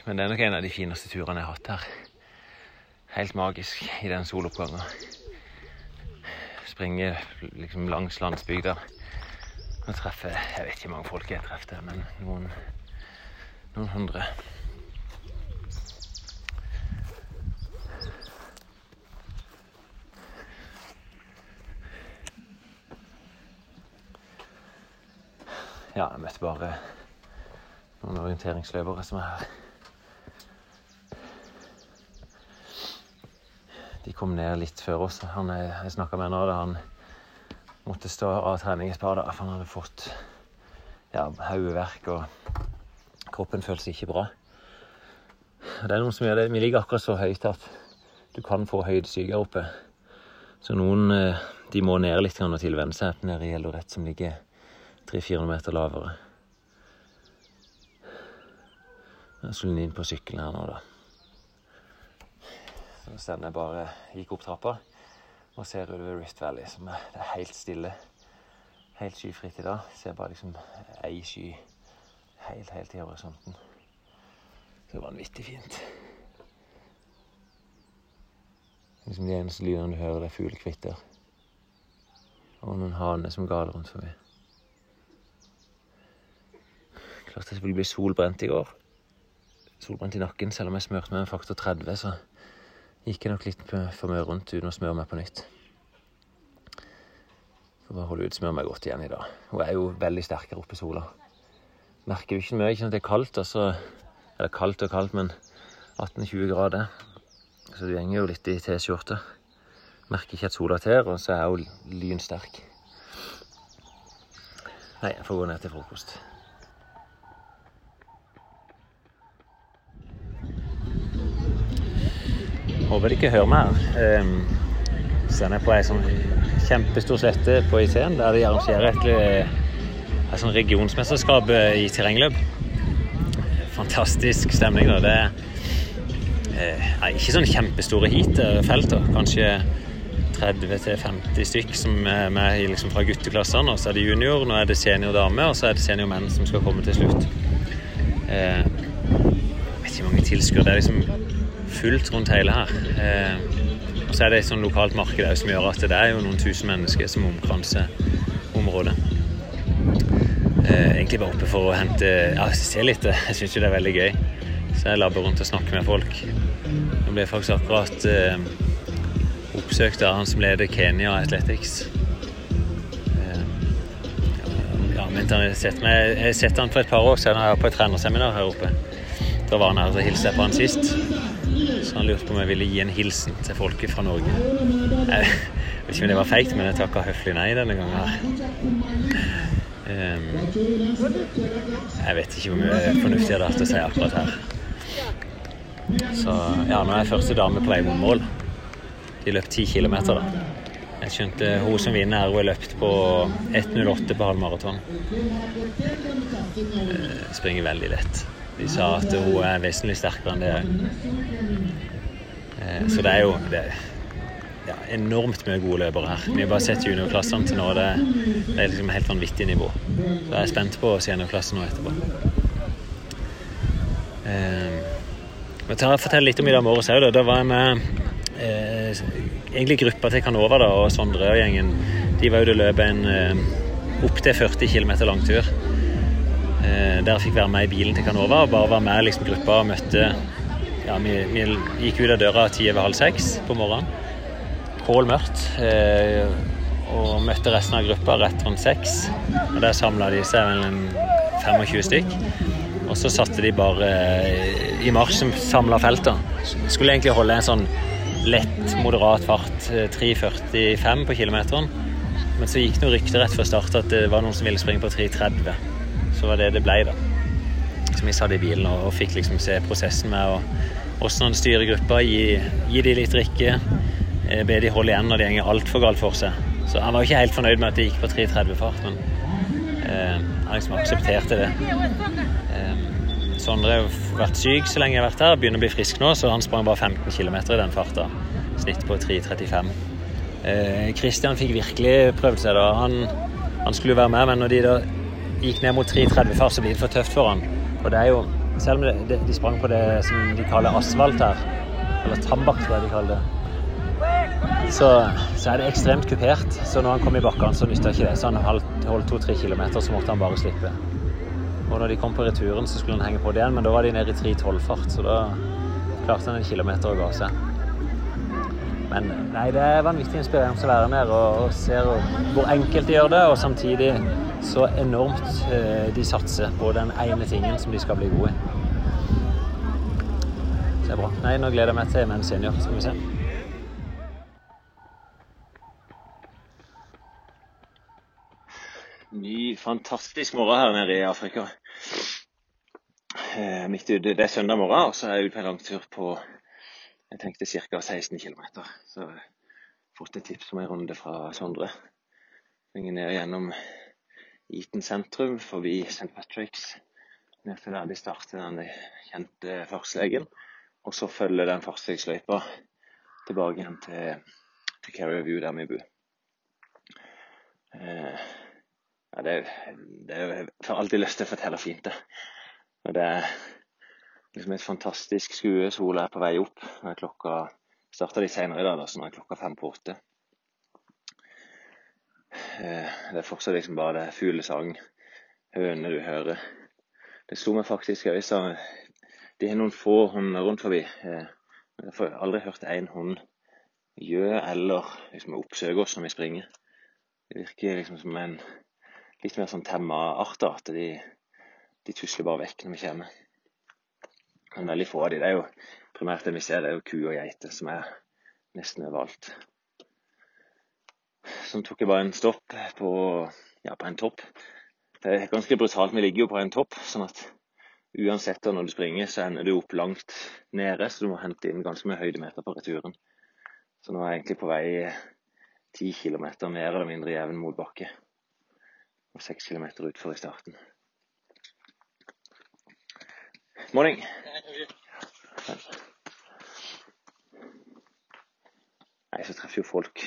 Men det er nok en av de fineste turene jeg har hatt her. Helt magisk i den soloppgangen. Springe liksom langs landsbygda. Og treffe Jeg vet ikke hvor mange folk jeg traff der, men noen, noen hundre. Ja, jeg møtte bare noen orienteringsløpere som er her. De kom ned litt før oss. Han jeg, snakka med nå, da han måtte stå av trening et par dager, for han hadde fått ja, hodeverk, og kroppen føltes ikke bra. Og Det er noen som gjør det. Vi ligger akkurat så høyt at du kan få høydesyke her oppe. Så noen eh, de må ned litt og tilvenne seg nede i Eldorett, som ligger 300-400 meter lavere. Jeg skulle inn på sykkelen her nå, da. Så jeg bare gikk opp trappa og ser utover Rift Valley, som er, det er helt stille. Helt skyfritt i dag. Ser bare liksom ei sky helt, helt i horisonten. Så det er vanvittig fint. Liksom De eneste lydene du hører, det er fuglekvitter. Og noen haner som galer rundt forbi. Klart jeg skulle bli solbrent i går. Solbrent i nakken, selv om jeg smurte med en faktor 30, så gikk jeg nok litt for mye rundt uten å smøre meg på nytt. Får bare holde ut, smøre meg godt igjen i dag. Hun er jo veldig sterk her oppe i sola. Merker jo ikke mye, ikke sant, det er kaldt, altså. så er kaldt og kaldt, men 18-20 grader. Så du gjenger jo litt i T-skjorte. Merker ikke at sola ter, og så er hun lynsterk. Nei, jeg får gå ned til frokost. Håper de ikke hører mer. så er jeg på ei sånn kjempestor slette på IC-en der de arrangerer et, et sånn regionsmesterskap i terrengløp. Fantastisk stemning. da. Det er eh, ikke sånn kjempestore heat-felter. Kanskje 30-50 stykk som er med liksom, fra gutteklassene. Og så er det junior, nå er det senior dame, og så er det senior menn som skal komme til slutt. Eh, jeg vet ikke hvor mange tilskuere. Det er liksom fullt rundt hele her. Eh, og så er det et sånn lokalt marked som gjør at det er jo noen tusen mennesker som omkranser området. Eh, egentlig bare oppe for å hente Ja, se litt. Jeg syns jo det er veldig gøy. Så jeg labber rundt og snakker med folk. Nå ble jeg faktisk akkurat eh, oppsøkt av han som leder Kenya Athletics. Eh, ja, men Jeg har sett han for et par år siden på et trenerseminar her oppe. Da var han her og hilste jeg på han sist. Så han lurte på om jeg ville gi en hilsen til folket fra Norge. Jeg vet ikke om det var feigt, men jeg takka høflig nei denne gangen her. Um, jeg vet ikke hvor mye fornuftig det er til å si akkurat her. Så ja, nå er jeg første dame på vei mot mål. De løp ti kilometer, da. Jeg skjønte hun som vinner hun har løpt på 1.08 på halvmaraton. maraton. springer veldig lett. De sa at hun er vesentlig sterkere enn det. Eh, så det er jo det ja, enormt mye gode løpere her. Vi har bare sett juniorklassene til nå. Det, det er liksom helt vanvittig nivå. Så jeg er spent på å se juniorklassen nå etterpå. Eh, jeg tar og forteller litt om i dag morges òg. Da var jeg med eh, egentlig gruppa til Canova da, og Sondre og gjengen. De var ute og løp en eh, opptil 40 km lang tur. Eh, der jeg fikk være med i bilen til Canova og bare være med liksom, gruppa og møtte ja, vi, vi, gikk ut av døra ti over halv seks på morgenen. Kål mørkt. Eh, og møtte resten av gruppa rett rundt seks. Og Der samla de seg vel en 25 stykk. Og så satte de bare eh, i marsj som samla felter. Skulle egentlig holde en sånn lett, moderat fart, 3.45 eh, på kilometeren. Men så gikk det rykter rett før start at det var noen som ville springe på 3.30. Så var det det ble, da. Så vi satt i bilen og, og fikk liksom se prosessen med å hvordan han styrer gruppa, gi, gi de litt drikke, eh, be de holde igjen når det går altfor galt for seg. Så han var jo ikke helt fornøyd med at det gikk på 3.30 fart, men eh, han liksom aksepterte det. Eh, Sondre har vært syk så lenge jeg har vært her. Begynner å bli frisk nå, så han sprang bare 15 km i den farta. Snitt på 3.35. Eh, Christian fikk virkelig prøvd seg da. Han, han skulle jo være med, men når de da gikk ned mot 3.30 fart, så blir det for tøft for han. Og det er jo, selv om det, de sprang på det som de kaller asfalt her, eller tambakk tror jeg de kaller det, så, så er det ekstremt kupert. Så når han kom i bakkene, så nytta ikke det. Så han holdt, to-tre kilometer, så måtte han bare slippe. Og når de kom på returen, så skulle han henge på det igjen, men da var de nede i 3.12-fart, så da klarte han en kilometer å ga seg. Men nei, det er vanvittig inspirerende å være der og, og se hvor enkelt de gjør det, og samtidig så enormt eh, de satser på den ene tingen som de skal bli gode i. Det er bra. Nei, nå gleder jeg meg til menn senior. Skal vi se. Ny, fantastisk morgen her nede i Afrika. Eh, midt ute, Det er søndag morgen, og så er jeg ute på en langtur på jeg tenkte ca. 16 km. Så jeg har fått et tips om en runde fra Sondre. Springer ned gjennom Eaton sentrum, forbi St. Patrick's. Ned til der de starter den kjente fartslegen. Og så følger den fartslegsløypa tilbake igjen til, til Carrier View, der vi bor. Eh, ja, det, det jeg får alltid lyst til å fortelle fint, det. Og det liksom et fantastisk skue. Sola er på vei opp. Nå er klokka starta litt seinere i dag, da, så nå er klokka fem på åtte. Eh, det er fortsatt liksom bare det fuglesang, hønene du hører. Det slo meg faktisk òg, sa De har noen få hunder rundt forbi. Eh, jeg har aldri hørt én hund gjø eller liksom oppsøke oss når vi springer. Det virker liksom som en litt mer sånn temma art. At de, de tusler bare vekk når vi kommer. Men veldig få av de, det er jo primært det vi ser, det er jo ku og geiter som er nesten overalt. Så tok jeg bare en stopp på, ja, på en topp. Det er ganske brutalt. Vi ligger jo på en topp, sånn at uansett når du springer, så ender du opp langt nede, så du må hente inn ganske mye høydemeter på returen. Så nå er jeg egentlig på vei ti kilometer mer eller mindre jevn motbakke og seks kilometer utfor i starten. Morning. Nei, så treffer jo folk.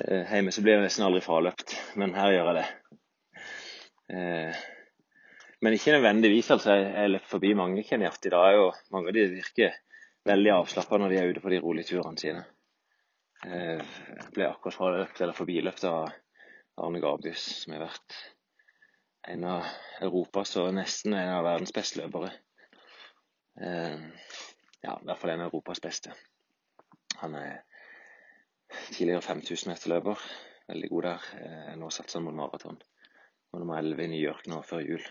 Eh, hjemme så blir jeg nesten aldri fraløpt, men her gjør jeg det. Eh, men ikke nødvendigvis. altså. Jeg løpt forbi mange kenyatt i dag, og mange av de virker veldig avslappa når de er ute på de rolige turene sine. Eh, jeg ble akkurat fraløpt, eller forbiløpt av Arne Gabius, som har vært en av Europas og nesten en av verdens beste løpere. Ja, i hvert fall en av Europas beste. Han er tidligere 5000-meterløper. Veldig god der. Eh, nå satser han mot maraton. Og nummer 11 i New York nå før jul.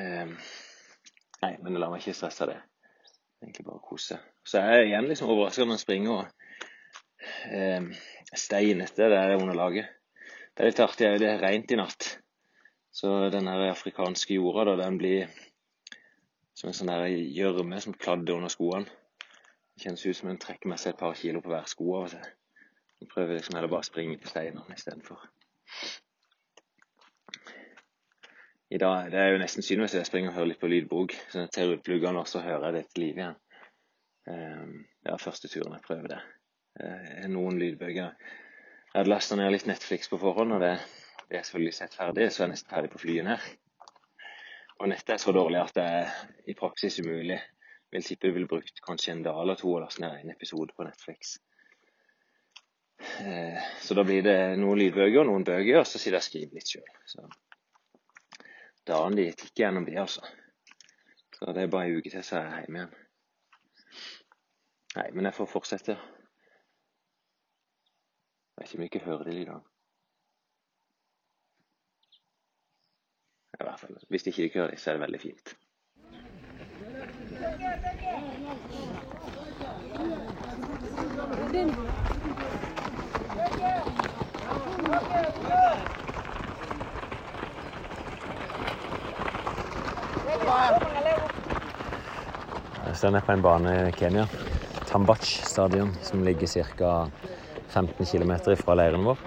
Eh, nei, men la meg ikke stresse det. Egentlig bare kose. Så jeg er igjen liksom overraska når jeg springer og eh, steinete det er underlaget. Det er litt artig, det er rent i natt. Så den afrikanske jorda, da, den blir som en sånn gjørme som kladder under skoene. Det kjennes ut som en trekker med seg et par kilo på hver sko av og til. Jeg prøver liksom heller bare å springe på steinene istedenfor. I dag, Det er jo nesten hvis jeg springer og hører litt på lydbok. Så jeg tar ut pluggene og så hører jeg det til liv igjen. Det er første turen jeg prøver det. Eh, noen lydbøker. Jeg hadde lasta ned litt Netflix på forhånd, og det, det er selvfølgelig sett ferdig, så jeg er nesten ferdig på flyet her. Og nettet er så dårlig at det er i praksis umulig. Vil tippe du ville brukt kanskje en dag eller to å laste ned en episode på Netflix. Eh, så da blir det noen lydbøker noen bøker, og så sitter jeg og skriver litt sjøl. Dagen de tikker gjennom det, altså. Så det er bare en uke til så er jeg hjemme igjen. Nei, men jeg får fortsette. Jeg vet ikke om jeg ikke hører det lydene. I hvert fall, Hvis ikke hører det, så er det veldig fint. Jeg står nede på en bane i Kenya. Tambach stadion, som ligger ca. 15 km fra leiren vår.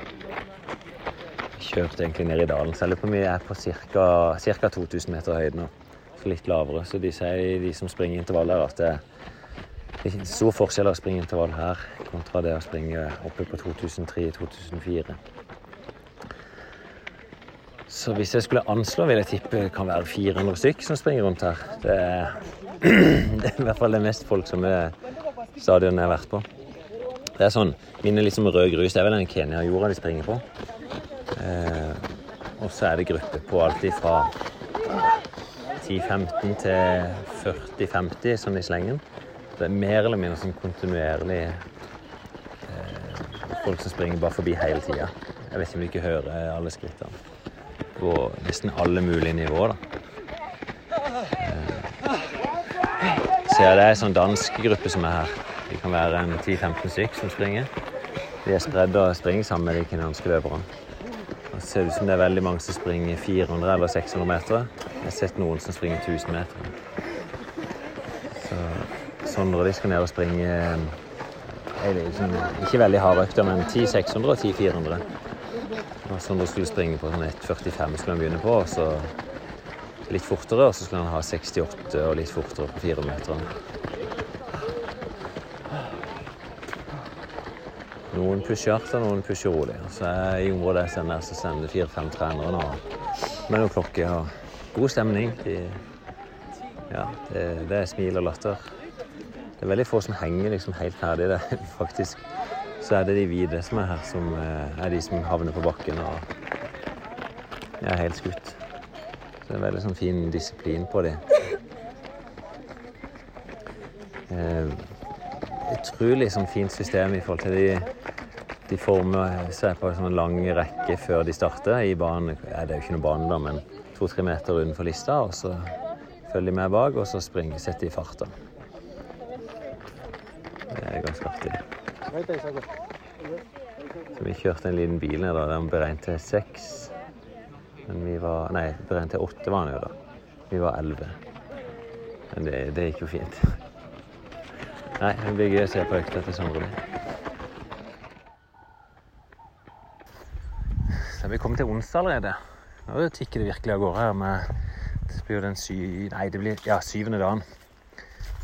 kjørt egentlig ned i dalen. Jeg på om vi er på ca. 2000 meter høyde nå. Så litt lavere. Så de sier, de som springer intervall her, at det er stor forskjell å springe intervall her kontra det å springe oppe på 2003-2004. Så hvis jeg skulle anslå, vil jeg tippe det kan være 400 stykk som springer rundt her. Det er, det er i hvert fall det mest folksomme stadionet jeg har vært på. Det er sånn, Minner litt som rød grus. Det er vel den Kenya-jorda de springer på. Eh, og så er det grupper på alltid fra 10-15 til 40-50 sånn i slengen. Det er mer eller mindre sånn kontinuerlig eh, folk som springer bare forbi hele tida. Jeg vet ikke om du ikke hører alle skrittene. På nesten alle mulige nivåer. Eh, så ja, det er en sånn dansk gruppe som er her. Det kan være en 10-15 stykk som springer. De er spredd og springer sammen med de kenyanske løperne. Det ser ut som det er veldig mange som springer 400 eller 600 meter. Jeg har sett noen som springer 1000 meter. Så Sondre de skal ned og springe eh, ikke veldig harde økter, men 10 600 og 10 400. Og da skulle springe på sånn 1,45 skulle han begynne på, og så litt fortere. Og så skulle han ha 68 og litt fortere på 400 meter. Noen pusher hardt, og noen pusher rolig. Så er I området jeg sender, så sender fire-fem trenere nå Men jo klokke Og god stemning. De, ja, det, det er smil og latter. Det er veldig få som henger liksom helt ferdig. Det, faktisk så er det de hvite som er her, som eh, er de som havner på bakken og er helt skutt. Så det er veldig sånn fin disiplin på dem. Eh, utrolig sånn fint system i forhold til de, de former seg på en sånn lang rekke før de starter. I banen, ja, det er jo ikke noe bane, da, men to-tre meter utenfor lista. Og så følger de med bak, og så springer, setter de farta. Det er ganske artig. Så vi kjørte en liten bil ned da. Den beregnet til seks. Men vi var Nei, beregnet til åtte var den jo, da. Vi var elleve. Men det, det gikk jo fint. Nei, det blir gøy å se på økta til Sondre. Så vi kommet til onsdag allerede. Nå tikker det virkelig av gårde her med Det blir jo den sy... Nei, det blir ja, syvende dagen.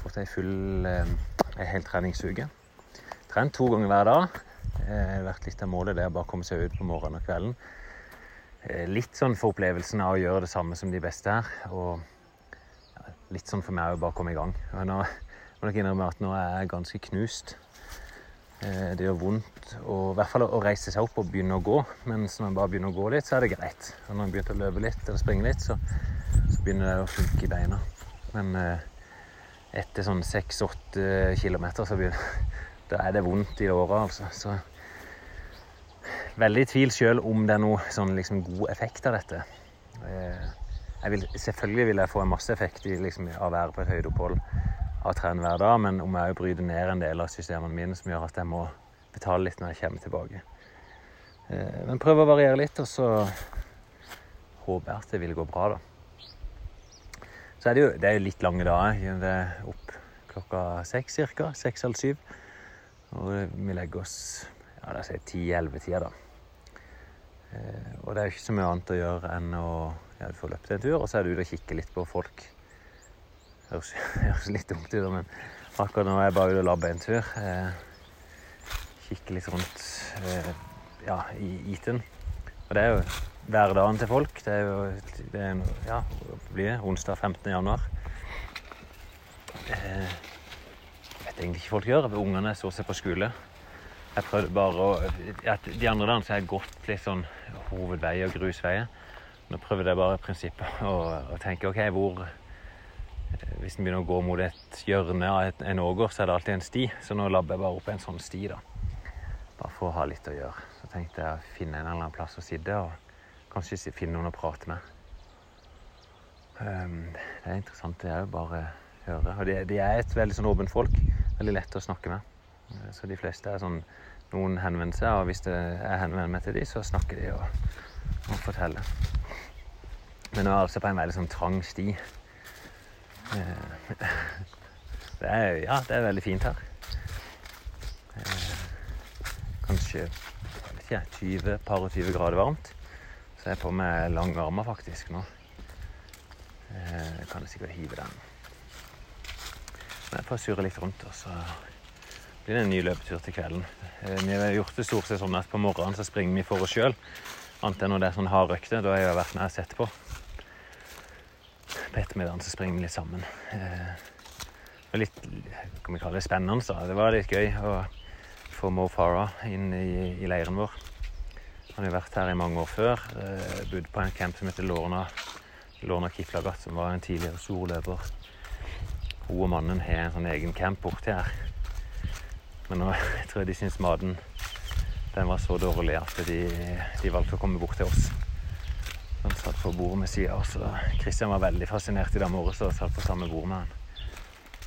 Fått ei full eh, ei hel treningsuke. Trent to ganger hver dag. Har vært litt av målet det å bare komme seg ut på morgenen og kvelden. Eh, Litt sånn for opplevelsen av å gjøre det samme som de beste her. Og ja, litt sånn for meg å bare komme i gang. Og nå må dere innrømme at nå er jeg ganske knust. Eh, Det gjør vondt og, i hvert fall å reise seg opp og begynne å gå. Mens når man bare begynner å gå litt, så er det greit. Og når man begynner å løpe litt eller springe litt, så, så begynner det å funke i beina. Men eh, etter sånn seks-åtte kilometer, så begynner, da er det vondt i åra, altså. Så veldig i tvil sjøl om det er noe sånn liksom god effekt av dette. Eh, vil, selvfølgelig vil jeg få en masse effekt i, liksom, av å være på et høydeopphold av å hver dag, men om jeg bryter ned en del av systemene mine som gjør at jeg må betale litt når jeg kommer tilbake. Eh, Men prøv å variere litt, og så håper jeg at det vil gå bra, da. Så er det jo det er jo litt lange dager. Det er opp klokka seks cirka. Seks halv syv. Og vi legger oss ja, oss si ti-elleve-tida, da. Eh, Og det er jo ikke så mye annet å gjøre enn å ja, du løpt en tur, og så er du ute og kikker litt på folk. Høres, høres litt dumt ut, men akkurat nå er jeg bare ute og labber en tur. Eh, kikker litt rundt eh, ja, i Iten. Og det er jo hverdagen til folk. Det er jo det er, ja, hva blir onsdag 15. januar. Eh, vet egentlig ikke folk gjør. Ungene står seg på skole. Jeg prøvde bare å at De andre dagene så har jeg gått litt sånn hovedveier og grusveier. Nå prøvde jeg bare prinsippet å, å tenke OK, hvor eh, Hvis en begynner å gå mot et hjørne av et, en åger, så er det alltid en sti. Så nå labber jeg bare opp en sånn sti, da. Bare for å ha litt å gjøre. Så tenkte jeg å finne en eller annen plass å sitte og kanskje finne noen å prate med. Um, det er interessant, det er jo bare høre. Og de, de er et veldig sånn åpent folk. Veldig lett å snakke med. Eh, Så de fleste er sånn Noen henvender seg, og hvis jeg henvender meg til de, så snakker de og, og forteller. Men nå er jeg altså på en veldig sånn trang sti. Eh, Det er, ja, det er veldig fint her. Eh, Kanskje jeg vet ikke, 20, par og 20 grader varmt. Så jeg er på med lange armer faktisk nå. Kan jeg sikkert hive den. Jeg får surre litt rundt, og så blir det en ny løpetur til kvelden. Eh, vi har gjort det stort sett sånn at på morgenen så springer vi for oss sjøl. Annet enn når det er sånn hardøkter. Da har jeg vært og sett på. På ettermiddagen så springer vi litt sammen. Eh, det var litt kan vi kalle det spennende. Så. Det var litt gøy å få Mo Farah inn i, i leiren vår. Han har vært her i mange år før. Eh, bodd på en camp som heter Lorna, Lorna Kiplagat, som var en tidligere stor løper. Hun og mannen har en sånn egen camp borti her. Men nå jeg tror jeg de syns maten den var så dårlig at de, de valgte å komme bort til oss. Han satt på bordet ved sida av oss. Kristian var veldig fascinert i dag morges og satt på samme bord med han.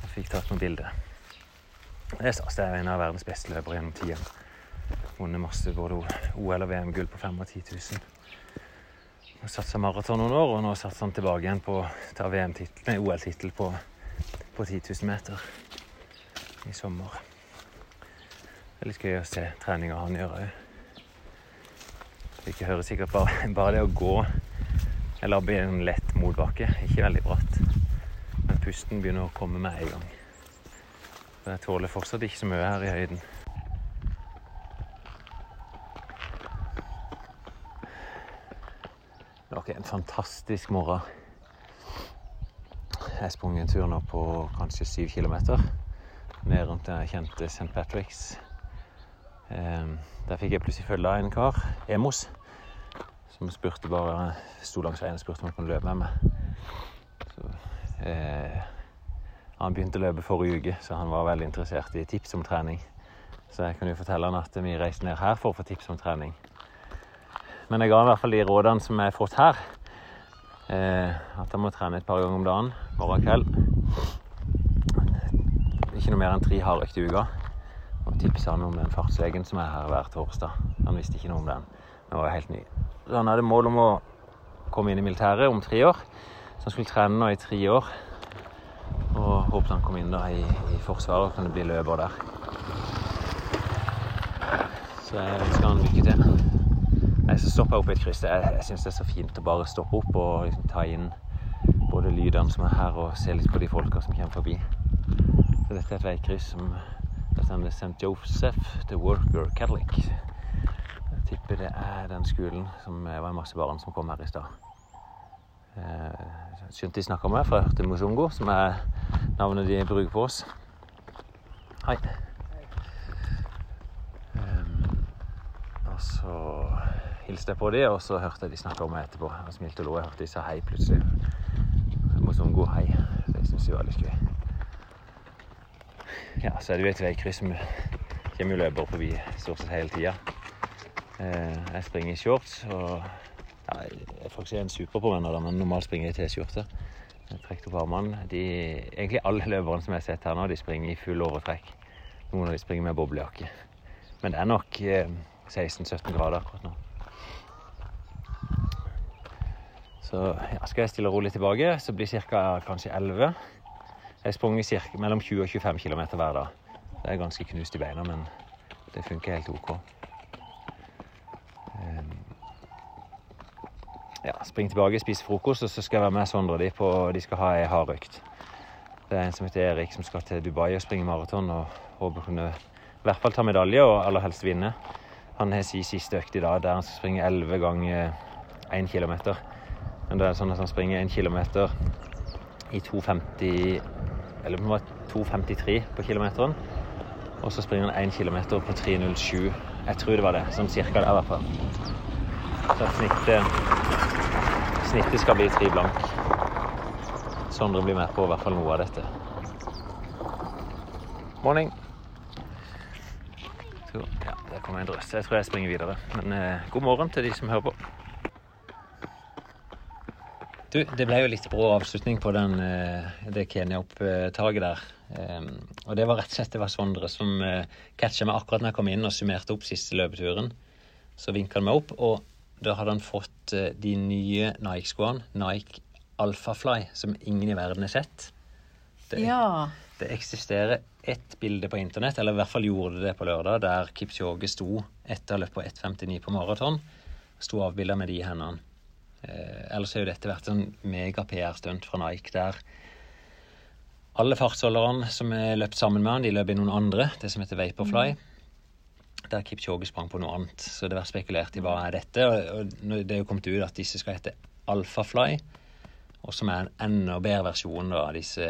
Og fikk tatt noen bilder. Jeg stas. Det er en av verdens beste løpere gjennom tida. Vunnet masse både OL og VM-gull på 5 og 10 000. Han satsa maraton noen år, og nå satser han tilbake igjen på å ta OL-tittel på, på 10 000 meter i sommer. Det er litt gøy å se treninga han gjør òg. Ikke hører sikkert bare, bare det å gå eller bli en lett motbakke. Ikke veldig bratt. Men pusten begynner å komme med en gang. Jeg tåler fortsatt ikke så mye her i høyden. Det var ikke en fantastisk morgen. Jeg sprang en tur nå på kanskje syv kilometer. Ned rundt den kjente St. Patrick's. Ehm, Der fikk jeg plutselig følge av en kar, Emos, som spurte bare sto langs veien og spurte om han kunne løpe med meg. Så, eh, han begynte å løpe forrige uke, så han var veldig interessert i tips om trening. Så jeg kunne jo fortelle han at vi reiste ned her for å få tips om trening. Men jeg ga i hvert fall de rådene som jeg har fått her. Eh, at han må trene et par ganger om dagen, morgen og kveld. Ikke noe mer enn tre hardøkter i uka. Og tipsa han om den fartslegen som er her hver torsdag. Han visste ikke noe om den. Den var helt ny. Så han hadde mål om å komme inn i militæret om tre år. Så han skulle trene nå i tre år. Og håpet han kom inn da i, i Forsvaret og kunne bli løper der. Så jeg ønsker han lykke til. Nei, så stopper jeg opp i et kryss. Jeg, jeg syns det er så fint å bare stoppe opp og liksom ta inn både lydene som er her, og se litt på de folka som kommer forbi. Så dette er et veikryss som det St. Joseph The Worker Catholic. Jeg tipper det er den skolen som var en masse barn som kom her i stad. Eh, skjønte de snakka med, for jeg hørte Mozongo, som er navnet de bruker på oss. Hei. Um, og så hilste på dem, og så hørte jeg de snakka om meg etterpå. Jeg smilte og lo. Jeg hørte de sa hei plutselig. Mozongo, hei. Det syns jeg var litt gøy. Ja, så er det jo et veikryss som kommer jo løpere forbi stort sett hele tida. Eh, jeg springer i shorts og ja, jeg er faktisk en superpåvenner, da, men normalt springer jeg i T-skjorte. Jeg trekker opp armene. De, egentlig alle løperne som jeg har sett her nå, de springer i full overtrekk. Noen av de springer med boblejakke. Men det er nok eh, 16-17 grader akkurat nå. Så ja, skal jeg stille rolig tilbake, så blir ca. kanskje 11. Jeg har sprunget mellom 20 og 25 km hver dag. Det er ganske knust i beina, men det funker helt OK. Ehm, Ja, spring tilbake, spise frokost, og så skal jeg være med Sondre de på De skal ha ei hardøkt. Det er en som heter Erik, som skal til Dubai og springe maraton og håper å kunne i hvert fall ta medalje og aller helst vinne. Han har sin siste økt i dag, der han skal springe 11 ganger 1 km. Men det er sånn at han springer 1 kilometer i 2,50 Eller det var 2,53 på kilometeren. Og så springer han 1 kilometer på 3,07. Jeg tror det var det. Sånn cirka det, i hvert fall. Så snittet, snittet skal bli 3 blank. Sondre blir med på i hvert fall noe av dette. Morning. Så, ja, der kommer en drøss. Jeg tror jeg springer videre. Men eh, god morgen til de som hører på. Du, det ble jo litt brå avslutning på den, eh, det Kenya-opptaket der. Og det var rett og slett det var Sondre som uh, catcha meg akkurat når jeg kom inn og summerte opp siste løpeturen. Så vinka han meg opp, og da hadde han fått eh, de nye Nike-skoene, Nike Alphafly, som ingen i verden har sett. Det, Ja. det eksisterer ett bilde på internett, eller i hvert fall gjorde det på lørdag, der Kipchoge sto etter løp på 1,59 på maraton. Sto avbilda med de hendene. Eh, ellers har jo dette vært en mega-PR-stunt fra Nike der alle fartsholderne som er løpt sammen med han, de løp i noen andre, det som heter Vaporfly. Der Kipchoge sprang på noe annet. Så det har vært spekulert i hva er dette. Og, det er jo kommet ut at disse skal hete Alphafly. Og som er en enda bedre versjon av disse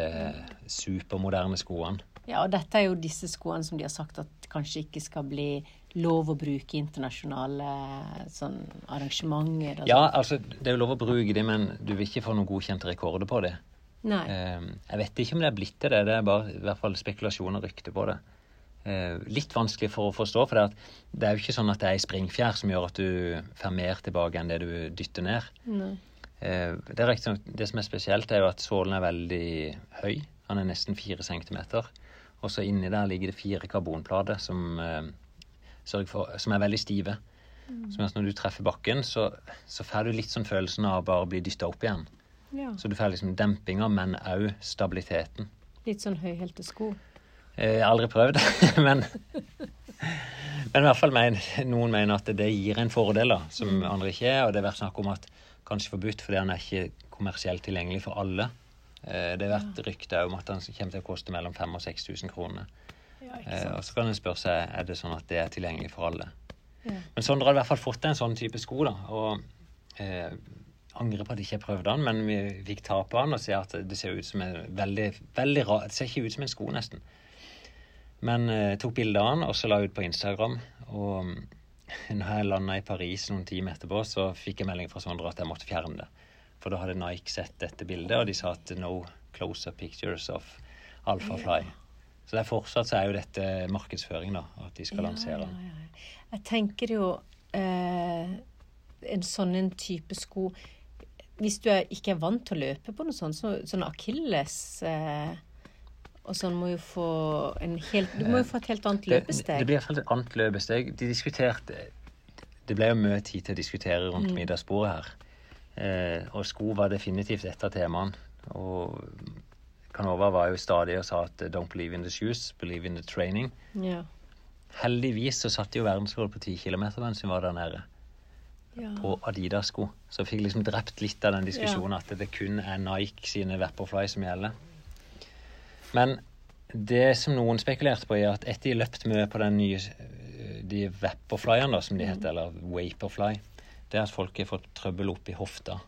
supermoderne skoene. Ja, og dette er jo disse skoene som de har sagt at kanskje ikke skal bli lov å bruke internasjonale sånn arrangementer. Ja, altså, det er jo lov å bruke det, men du vil ikke få noen godkjente rekorder på det. sånn. Nei. Eh, jeg vet ikke om det er blitt til det. Det er bare i hvert fall spekulasjon og rykte på det. Eh, litt vanskelig for å forstå, for det, det er jo ikke sånn at det er ei springfjær som gjør at du får mer tilbake enn det du dytter ned. Nei. Eh, det, er riktig, det som er spesielt, er jo at sålen er veldig høy. Han er nesten fire centimeter. Og så inni der ligger det fire karbonplater som, for, som er veldig stive. Som er at når du treffer bakken, så, så får du litt sånn følelsen av å bare bli dytta opp igjen. Ja. Så du får liksom dempinga, men òg stabiliteten. Litt sånn høyhælte sko. Eh, Jeg har aldri prøvd, men Men i hvert fall men, noen mener at det gir en fordel da, som andre ikke er. Og det har vært snakk om at kanskje forbudt fordi han er ikke kommersielt tilgjengelig for alle. Eh, Det har vært rykter om at han kommer til å koste mellom 5000 og 6000 kroner. Ja, Eh, Og så kan en spørre seg er det sånn at det er tilgjengelig for alle. Ja. Men Sondre hadde i hvert fall fått en sånn type sko, da. Og eh, angrer på at jeg ikke prøvde den, men vi fikk ta på den og se at det ser ut som en veldig, veldig rar Det ser ikke ut som en sko, nesten. Men eh, tok bilde av den og så la ut på Instagram. Og når jeg landa i Paris noen timer etterpå, så fikk jeg melding fra Sondre at jeg måtte fjerne det. For da hadde Nike sett dette bildet, og de sa at no closer pictures of Alphafly. Så det er fortsatt så er jo dette markedsføring, da. At de skal lansere. Ja, ja, ja. Jeg tenker jo eh, en sånn en type sko Hvis du er, ikke er vant til å løpe på noe sånt, så, sånn akilles eh, og sånn må jo få en helt Du må jo få et helt annet Det, det blir et annet løpesteg. De diskuterte Det ble jo mye tid til å diskutere rundt middagsbordet her. Eh, og sko var definitivt et av temaene. Og Canova var jo stadig og sa at eh, 'don't believe in the shoes, believe in the training'. Ja. Heldigvis så satte jo verdensrekord på 10 km mens som var der nede, Ja. på Adidas-sko. Så jeg fikk liksom drept litt av den diskusjonen at det kun er Nike sine Vaporfly som gjelder. Men det som noen spekulerte på, er at etter de løpt mye på den nye eh, de Vaporflyene, da, som de heter, eller Vaporfly, det er at folk har fått trøbbel opp i hofta.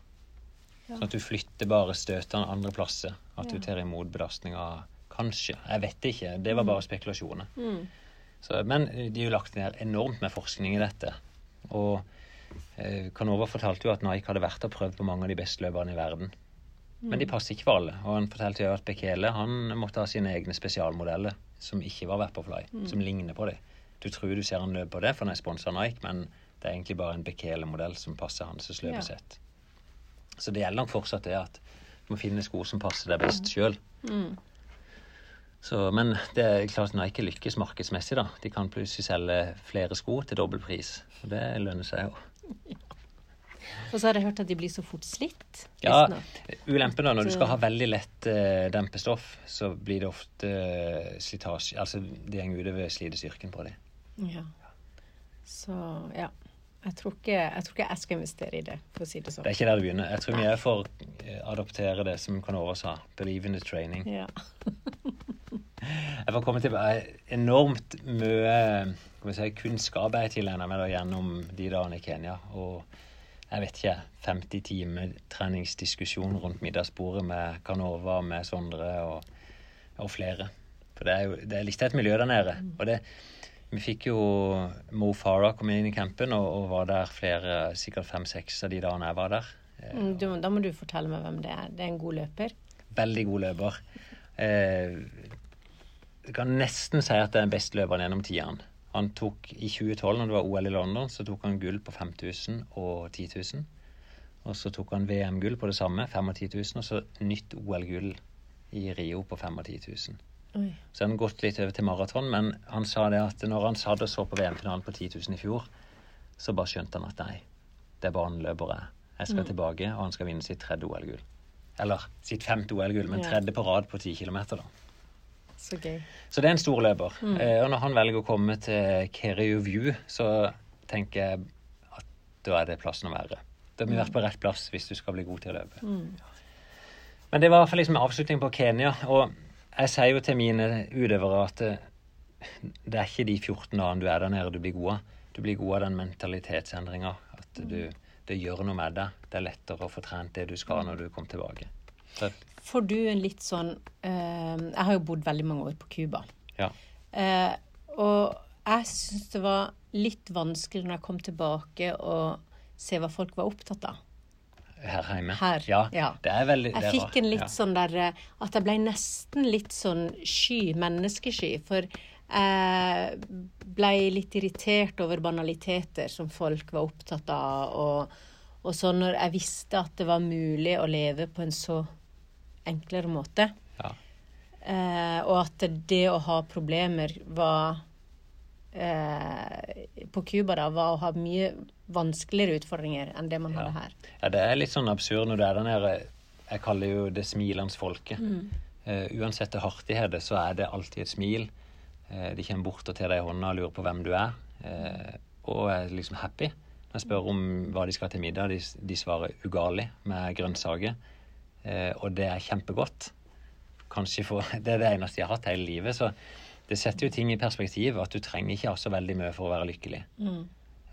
Sånn at du flytter bare støtene andre plasser. At du tar imot belastninga Kanskje. Jeg vet ikke. Det var bare spekulasjoner. Så, men de har jo lagt ned enormt med forskning i dette. Og eh, Canova fortalte jo at Nike hadde vært og prøvd på mange av de beste løperne i verden. Men de passer ikke for alle. Og han fortalte jo at Bekele han måtte ha sine egne spesialmodeller som ikke var Vaporfly, som ligner på dem. Du tror du ser han løp på det, for han er sponsa av Nike, men det er egentlig bare en Bekele-modell som passer hans løpesett. Så det gjelder nok fortsatt det at du må finne sko som passer deg best sjøl. Mm. men det er klart Nike lykkes markedsmessig. da. De kan plutselig selge flere sko til dobbel pris. Og det lønner seg jo. Og så har jeg hørt at de blir så fort slitt. Ja. Ulempen da, når du skal ha veldig lett eh, dempestoff, så blir det ofte eh, slitasje Altså det går utover slitestyrken på dem. ja. Så ja. Jeg tror, ikke, jeg tror ikke jeg skal investere i det, for å si det sånn. Det er ikke der det begynner. Jeg tror vi er for å adoptere det som Canova sa. Believe in the training. Ja. Jeg får komme til eh, enormt mye si, kunnskap jeg tilegna meg da gjennom de dagene i Kenya. Og jeg vet ikke 50 timer treningsdiskusjon rundt middagsbordet med Canova, med Sondre og, og flere. For det er jo det er litt et miljø der nede. Og det, vi fikk jo Mo Farah kom inn i campen og, og var der flere, sikkert fem-seks av de dagene jeg var der. Mm, Du, da må du fortelle meg hvem det er. Det er en god løper. Veldig god løper. Eh, jeg kan nesten si at det er den beste løperen gjennom tieren. Han tok I 2012, når det var OL i London, så tok han gull på 5000 og 10 000. Og så tok han VM-gull på det samme, 5 og 10 000, og så nytt OL-gull i Rio på 5 og 10 000. Oi. Så har han gått litt over til maraton, men han sa det at når han satt og så på VM-finalen på 10 000 i fjor, så bare skjønte han at nei, det er baneløper jeg. Jeg skal tilbake, og han skal vinne sitt tredje OL-gull. Eller sitt femte OL-gull, men tredje på rad på 10 km, da. Så gøy. Så det er en stor løper. Eh, og når han velger å komme til View, så tenker jeg at da er det plassen å være. Da må vi vært på rett plass hvis du skal bli god til å løpe. Men det var i hvert fall liksom avslutning på Kenya. Og jeg sier jo til mine utøvere at det, det er ikke de 14 dagene du er der nede du blir god av. Du blir god av den mentalitetsendringa. At du, det gjør noe med deg. Det er lettere å få trent det du skal når du kommer tilbake. Så, Får du en litt sånn eh, Jeg har jo bodd veldig mange år på Cuba. ja. Eh, og jeg syns det var litt vanskelig når jeg kom tilbake og se hva folk var opptatt av. Her hjemme. Her, Ja, ja. Det er veldig Jeg fikk en litt ja. sånn der eh, At jeg ble nesten litt sånn sky, menneskesky. For jeg ble litt irritert over banaliteter som folk var opptatt av. Og, og så når jeg visste at det var mulig å leve på en så enklere måte, Ja. eh, og at det å ha problemer var eh, På Cuba da var å ha mye vanskeligere utfordringer enn det man hadde her. Ja, det er litt sånn absurd når du er der nede. Jeg kaller jo det smilende folket. Mm. Uh, uansett det hardt de har det, så er det alltid et smil. Uh, de kommer bort og tar deg i hånda og lurer på hvem du er. uh, og er liksom happy. Når jeg spør om hva de skal til middag, de, de svarer ugali med grønnsaker. Og det er kjempegodt. Kanskje for, Det er det eneste jeg har hatt hele livet. Så det setter jo ting i perspektiv. At du trenger ikke ha så veldig mye for å være lykkelig. Eh,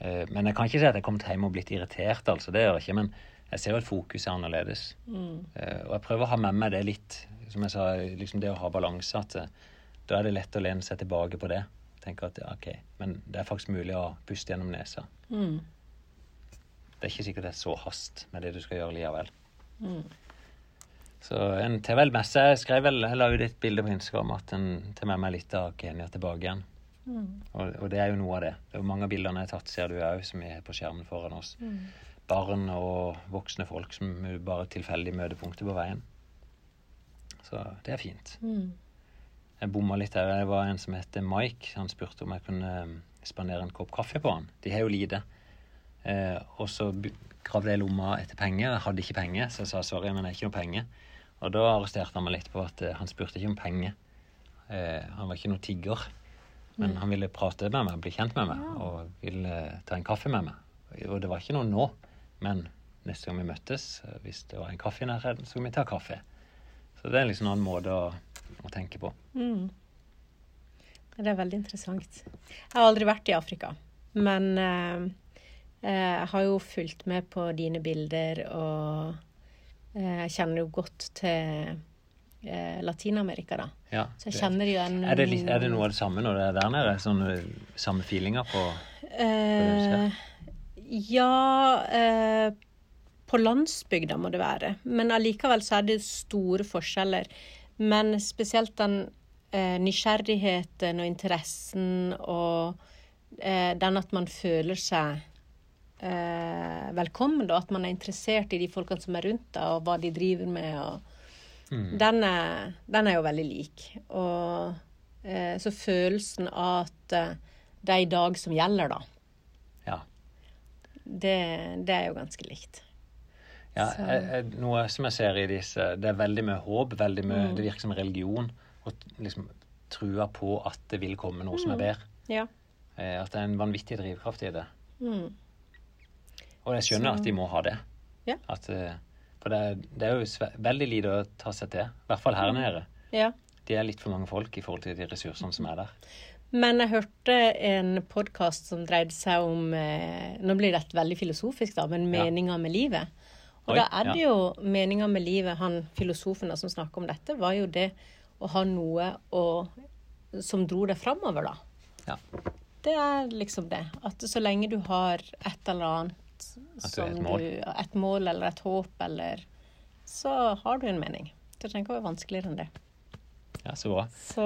Men jeg kan ikke si at jeg har kommet hjem og blitt irritert, altså. Det gjør jeg ikke. Men jeg ser jo at fokuset er annerledes. Mm. Og jeg prøver å ha med meg det litt, som jeg sa, liksom det å ha balanse. At eh, da er det lett å lene seg tilbake på det. Tenke at OK, men det er faktisk mulig å puste gjennom nesa. Mm. Det er ikke sikkert det er så hast med det du skal gjøre likevel. Så en med Jeg skrev vel, jeg la ut et bilde på Instagram at en tar med meg litt av Kenya tilbake igjen. Og, og det er jo noe av det. det er mange av bildene jeg har tatt, ser du òg, som er på skjermen foran oss. Barn og voksne folk som bare tilfeldig møtepunkter på veien. Så det er fint. Jeg bomma litt der. Det var en som heter Mike. Han spurte om jeg kunne eh, spandere en kopp kaffe på han. De har jo lite. Eh, og så gravde jeg lomma etter penger. Jeg hadde ikke penger, så jeg sa sorry, men det er ikke noe penger. Og da arresterte han meg litt på at eh, han spurte ikke om penger. Eh, han var ikke noe tigger. Men han ville prate med meg, bli kjent med meg og ville eh, ta en kaffe med meg. Og det var ikke noe nå, men neste gang vi møttes, eh, hvis det var en kaffe i nærheten, så skulle vi ta kaffe. Så det er liksom en annen måte å, å tenke på. Mm. Det er veldig interessant. Jeg har aldri vært i Afrika, men eh, jeg har jo fulgt med på dine bilder, og eh, jeg kjenner jo godt til eh, Latin-Amerika, da. Ja, Så jeg kjenner jo en Er det, er det noe av det samme når det er der nede? Sånne samme feelinger på Eh, ja eh, På landsbygda må det være. Men allikevel så er det store forskjeller. Men spesielt den eh, nysgjerrigheten og interessen og eh, den at man føler seg eh, velkommen, og at man er interessert i de folkene som er rundt deg, og hva de driver med. og den, er, den er jo veldig lik. Og eh, så følelsen av at eh, det er i dag som gjelder, da. Ja. Det, det er jo ganske likt. ja jeg, jeg, noe som jeg ser i disse Det er veldig mye håp. veldig mye, Mm. Det virker som religion. Og liksom trua på at det vil komme noe som er bedre. Ja. Eh, At det er en vanvittig drivkraft i det. Mm. Og jeg skjønner Så- at de må ha det. Ja. At, eh, for det, det er jo veldig lite å ta seg til. I hvert fall her nede. ja. De er litt for mange folk i forhold til de ressursene som er der. Men jeg hørte en podkast som dreide seg om eh, Nå blir dette veldig filosofisk, da, men Ja. med livet. Og Oi, da er det ja. jo meninga med livet Han filosofen da som snakker om dette, var jo det å ha noe å, som dro deg framover, da. Ja. Det er liksom det. At så lenge du har et eller annet Har et mål. Du, et mål eller et håp, eller Så har du en mening. Det trenger ikke å være vanskeligere enn det. ja, så bra. Så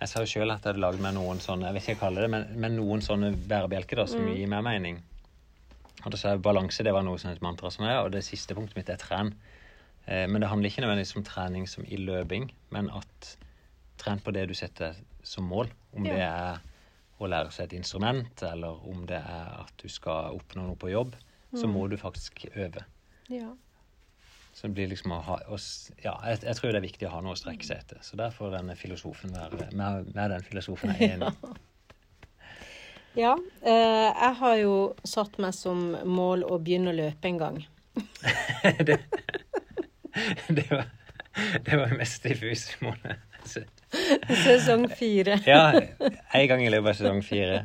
Jeg sa jo sjøl at jeg hadde lagd meg noen sånne jeg vet ikke hva jeg kaller det, men, men noen sånne bærebjelker da, som Mm. gir mer mening. Og da sa jeg balanse, det var noe som et mantra som er, og det siste punktet mitt er tren. Eh, men det handler ikke nødvendigvis om trening som i løping, men at tren på det du setter som mål. Om Ja. det er å lære seg et instrument, eller om det er at du skal oppnå noe på jobb, så må du faktisk øve. ja. Så det blir liksom å ha å Ja, jeg, jeg tror det er viktig å ha noe å strekke seg etter. Så der får denne filosofen være Med, med den filosofen er jeg enig. Ja. eh, jeg har jo satt meg som mål å begynne å løpe en gang. det, det var det var mest diffuse målet. Sesong fire. Ja, en gang i løpet av sesong fire.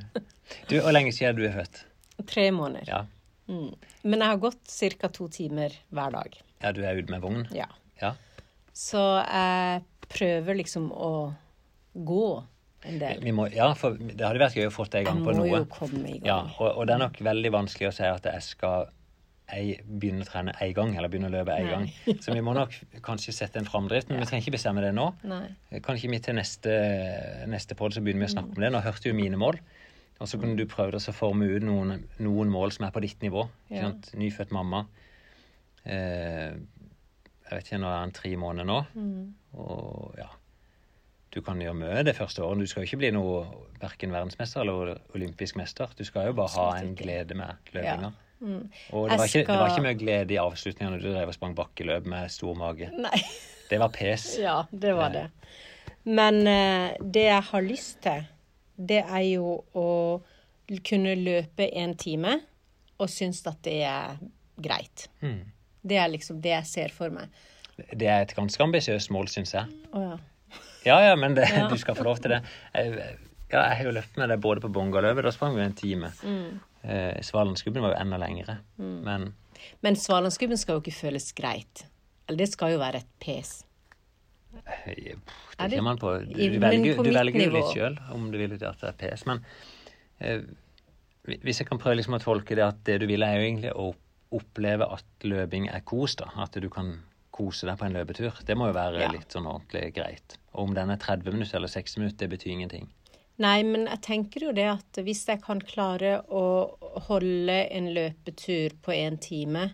Du, Hvor lenge siden du er født? Tre måneder. Ja, Mm. Men jeg har gått ca. to timer hver dag. ja du er ute med vogn? Ja. Ja. Så jeg prøver liksom å gå en del. Vi må, ja, for det hadde vært gøy å få deg i gang på noe. Jeg må jo komme i gang. Ja, og, og det er nok veldig vanskelig å si at jeg skal jeg begynne å trene én gang, eller begynne å løpe én gang. Så vi må nok kanskje sette en framdrift, men vi trenger ikke bestemme det nå. Nei. ikke vi til neste, neste podd så begynner vi å snakke om det. Nå hørte du mine mål. Og så kunne du prøve å forme ut noen, noen mål som er på ditt nivå. Ja. Nyfødt mamma. Eh, jeg vet ikke, nå er han tre måneder nå. Mm. Og ja Du kan gjøre mye det første året. Du skal jo ikke bli noe verken verdensmester eller olympisk mester. Du skal jo bare ha en ikke. glede med løpinga. Mm. Og det var, ikke, det var ikke mye glede i avslutninga når du drev og sprang bakkeløp med stor mage. Nei. Det var pes. Ja, det var det. Men eh, det jeg har lyst til, det er jo å kunne løpe en time og synes at det er greit. Mm. Det er liksom det jeg ser for meg. Det er et ganske ambisiøst mål, syns jeg. Oh, ja. Ja, ja, men det, Ja. du skal få lov til det. Jeg, ja, jeg har jo løpt med deg både på Bongaløpet, da sprang vi en time. Mm. Eh, Svalenskubben var jo enda lengre. Men Men Svalandsgubben skal jo ikke føles greit. Eller det skal jo være et pes. eh, det kommer an på Du, du velger, du velger jo litt sjøl om du vil at det er pes. Men eh, hvis jeg kan prøve liksom å tolke det at det du vil, er jo egentlig å oppleve at løping er kos, da. At du kan kose deg på en løpetur. Det må jo være Ja. litt sånn ordentlig greit. Og om den er 30 minutter eller 60 minutter, det betyr ingenting. Nei, men jeg tenker jo det at hvis jeg kan klare å holde en løpetur på en time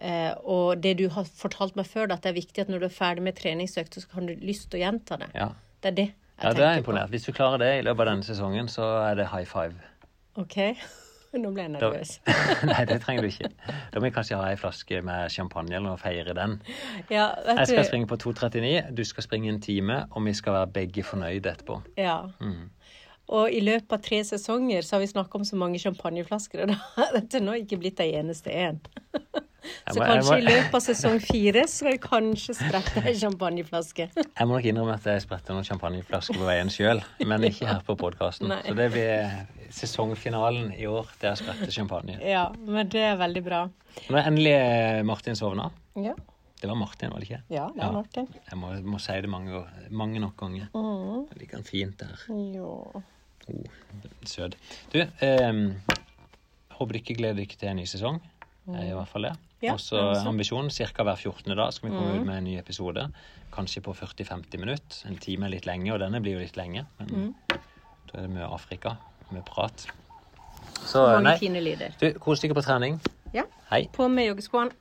eh, Og det du har fortalt meg før, at det er viktig at når du er ferdig med treningsøkt, så kan du lyst til å gjenta det. Ja. Det er det jeg Ja, det er tenker på. imponert. Hvis du klarer det i løpet av denne sesongen, så er det high five. OK? Nå ble jeg nervøs. nei, det trenger du ikke. Da må vi kanskje ha ei flaske med champagne eller noe og feire den. Ja, Jeg skal du springe på 2.39, du skal springe en time, og vi skal være begge fornøyde etterpå. Ja. Mm. Og i løpet av tre sesonger så har vi snakka om så mange champagneflasker, og da har dette til nå ikke blitt ei eneste en. Så må- kanskje må- i løpet av sesong fire så skal jeg kanskje sprette ei champagneflaske. Jeg må nok innrømme at jeg spretter noen champagneflasker på veien sjøl, men ikke her på podkasten. Så det blir sesongfinalen i år. der jeg spretter sprette champagne. Ja, men det er veldig bra. Nå er endelig Martin sovna. Ja, Det var Martin, var det ikke? ja det er Ja. Martin. Jeg må, må si det mange, mange nok ganger. Mm. Jeg liker han fint der. Jo. Oh, søt. Du, eh, håper ikke gleder deg til en ny sesong. Er i hvert fall det. Ja, Og så ambisjonen ca. hver 14. dag skal vi komme ut med en ny episode. Kanskje på 40-50 minutter. En time er litt lenge, og denne blir jo litt lenge. Men da er det mye Afrika, mye prat. Så Mange nei, fine lyder. du, kos deg på trening. Ja. Hei. På med joggeskoene.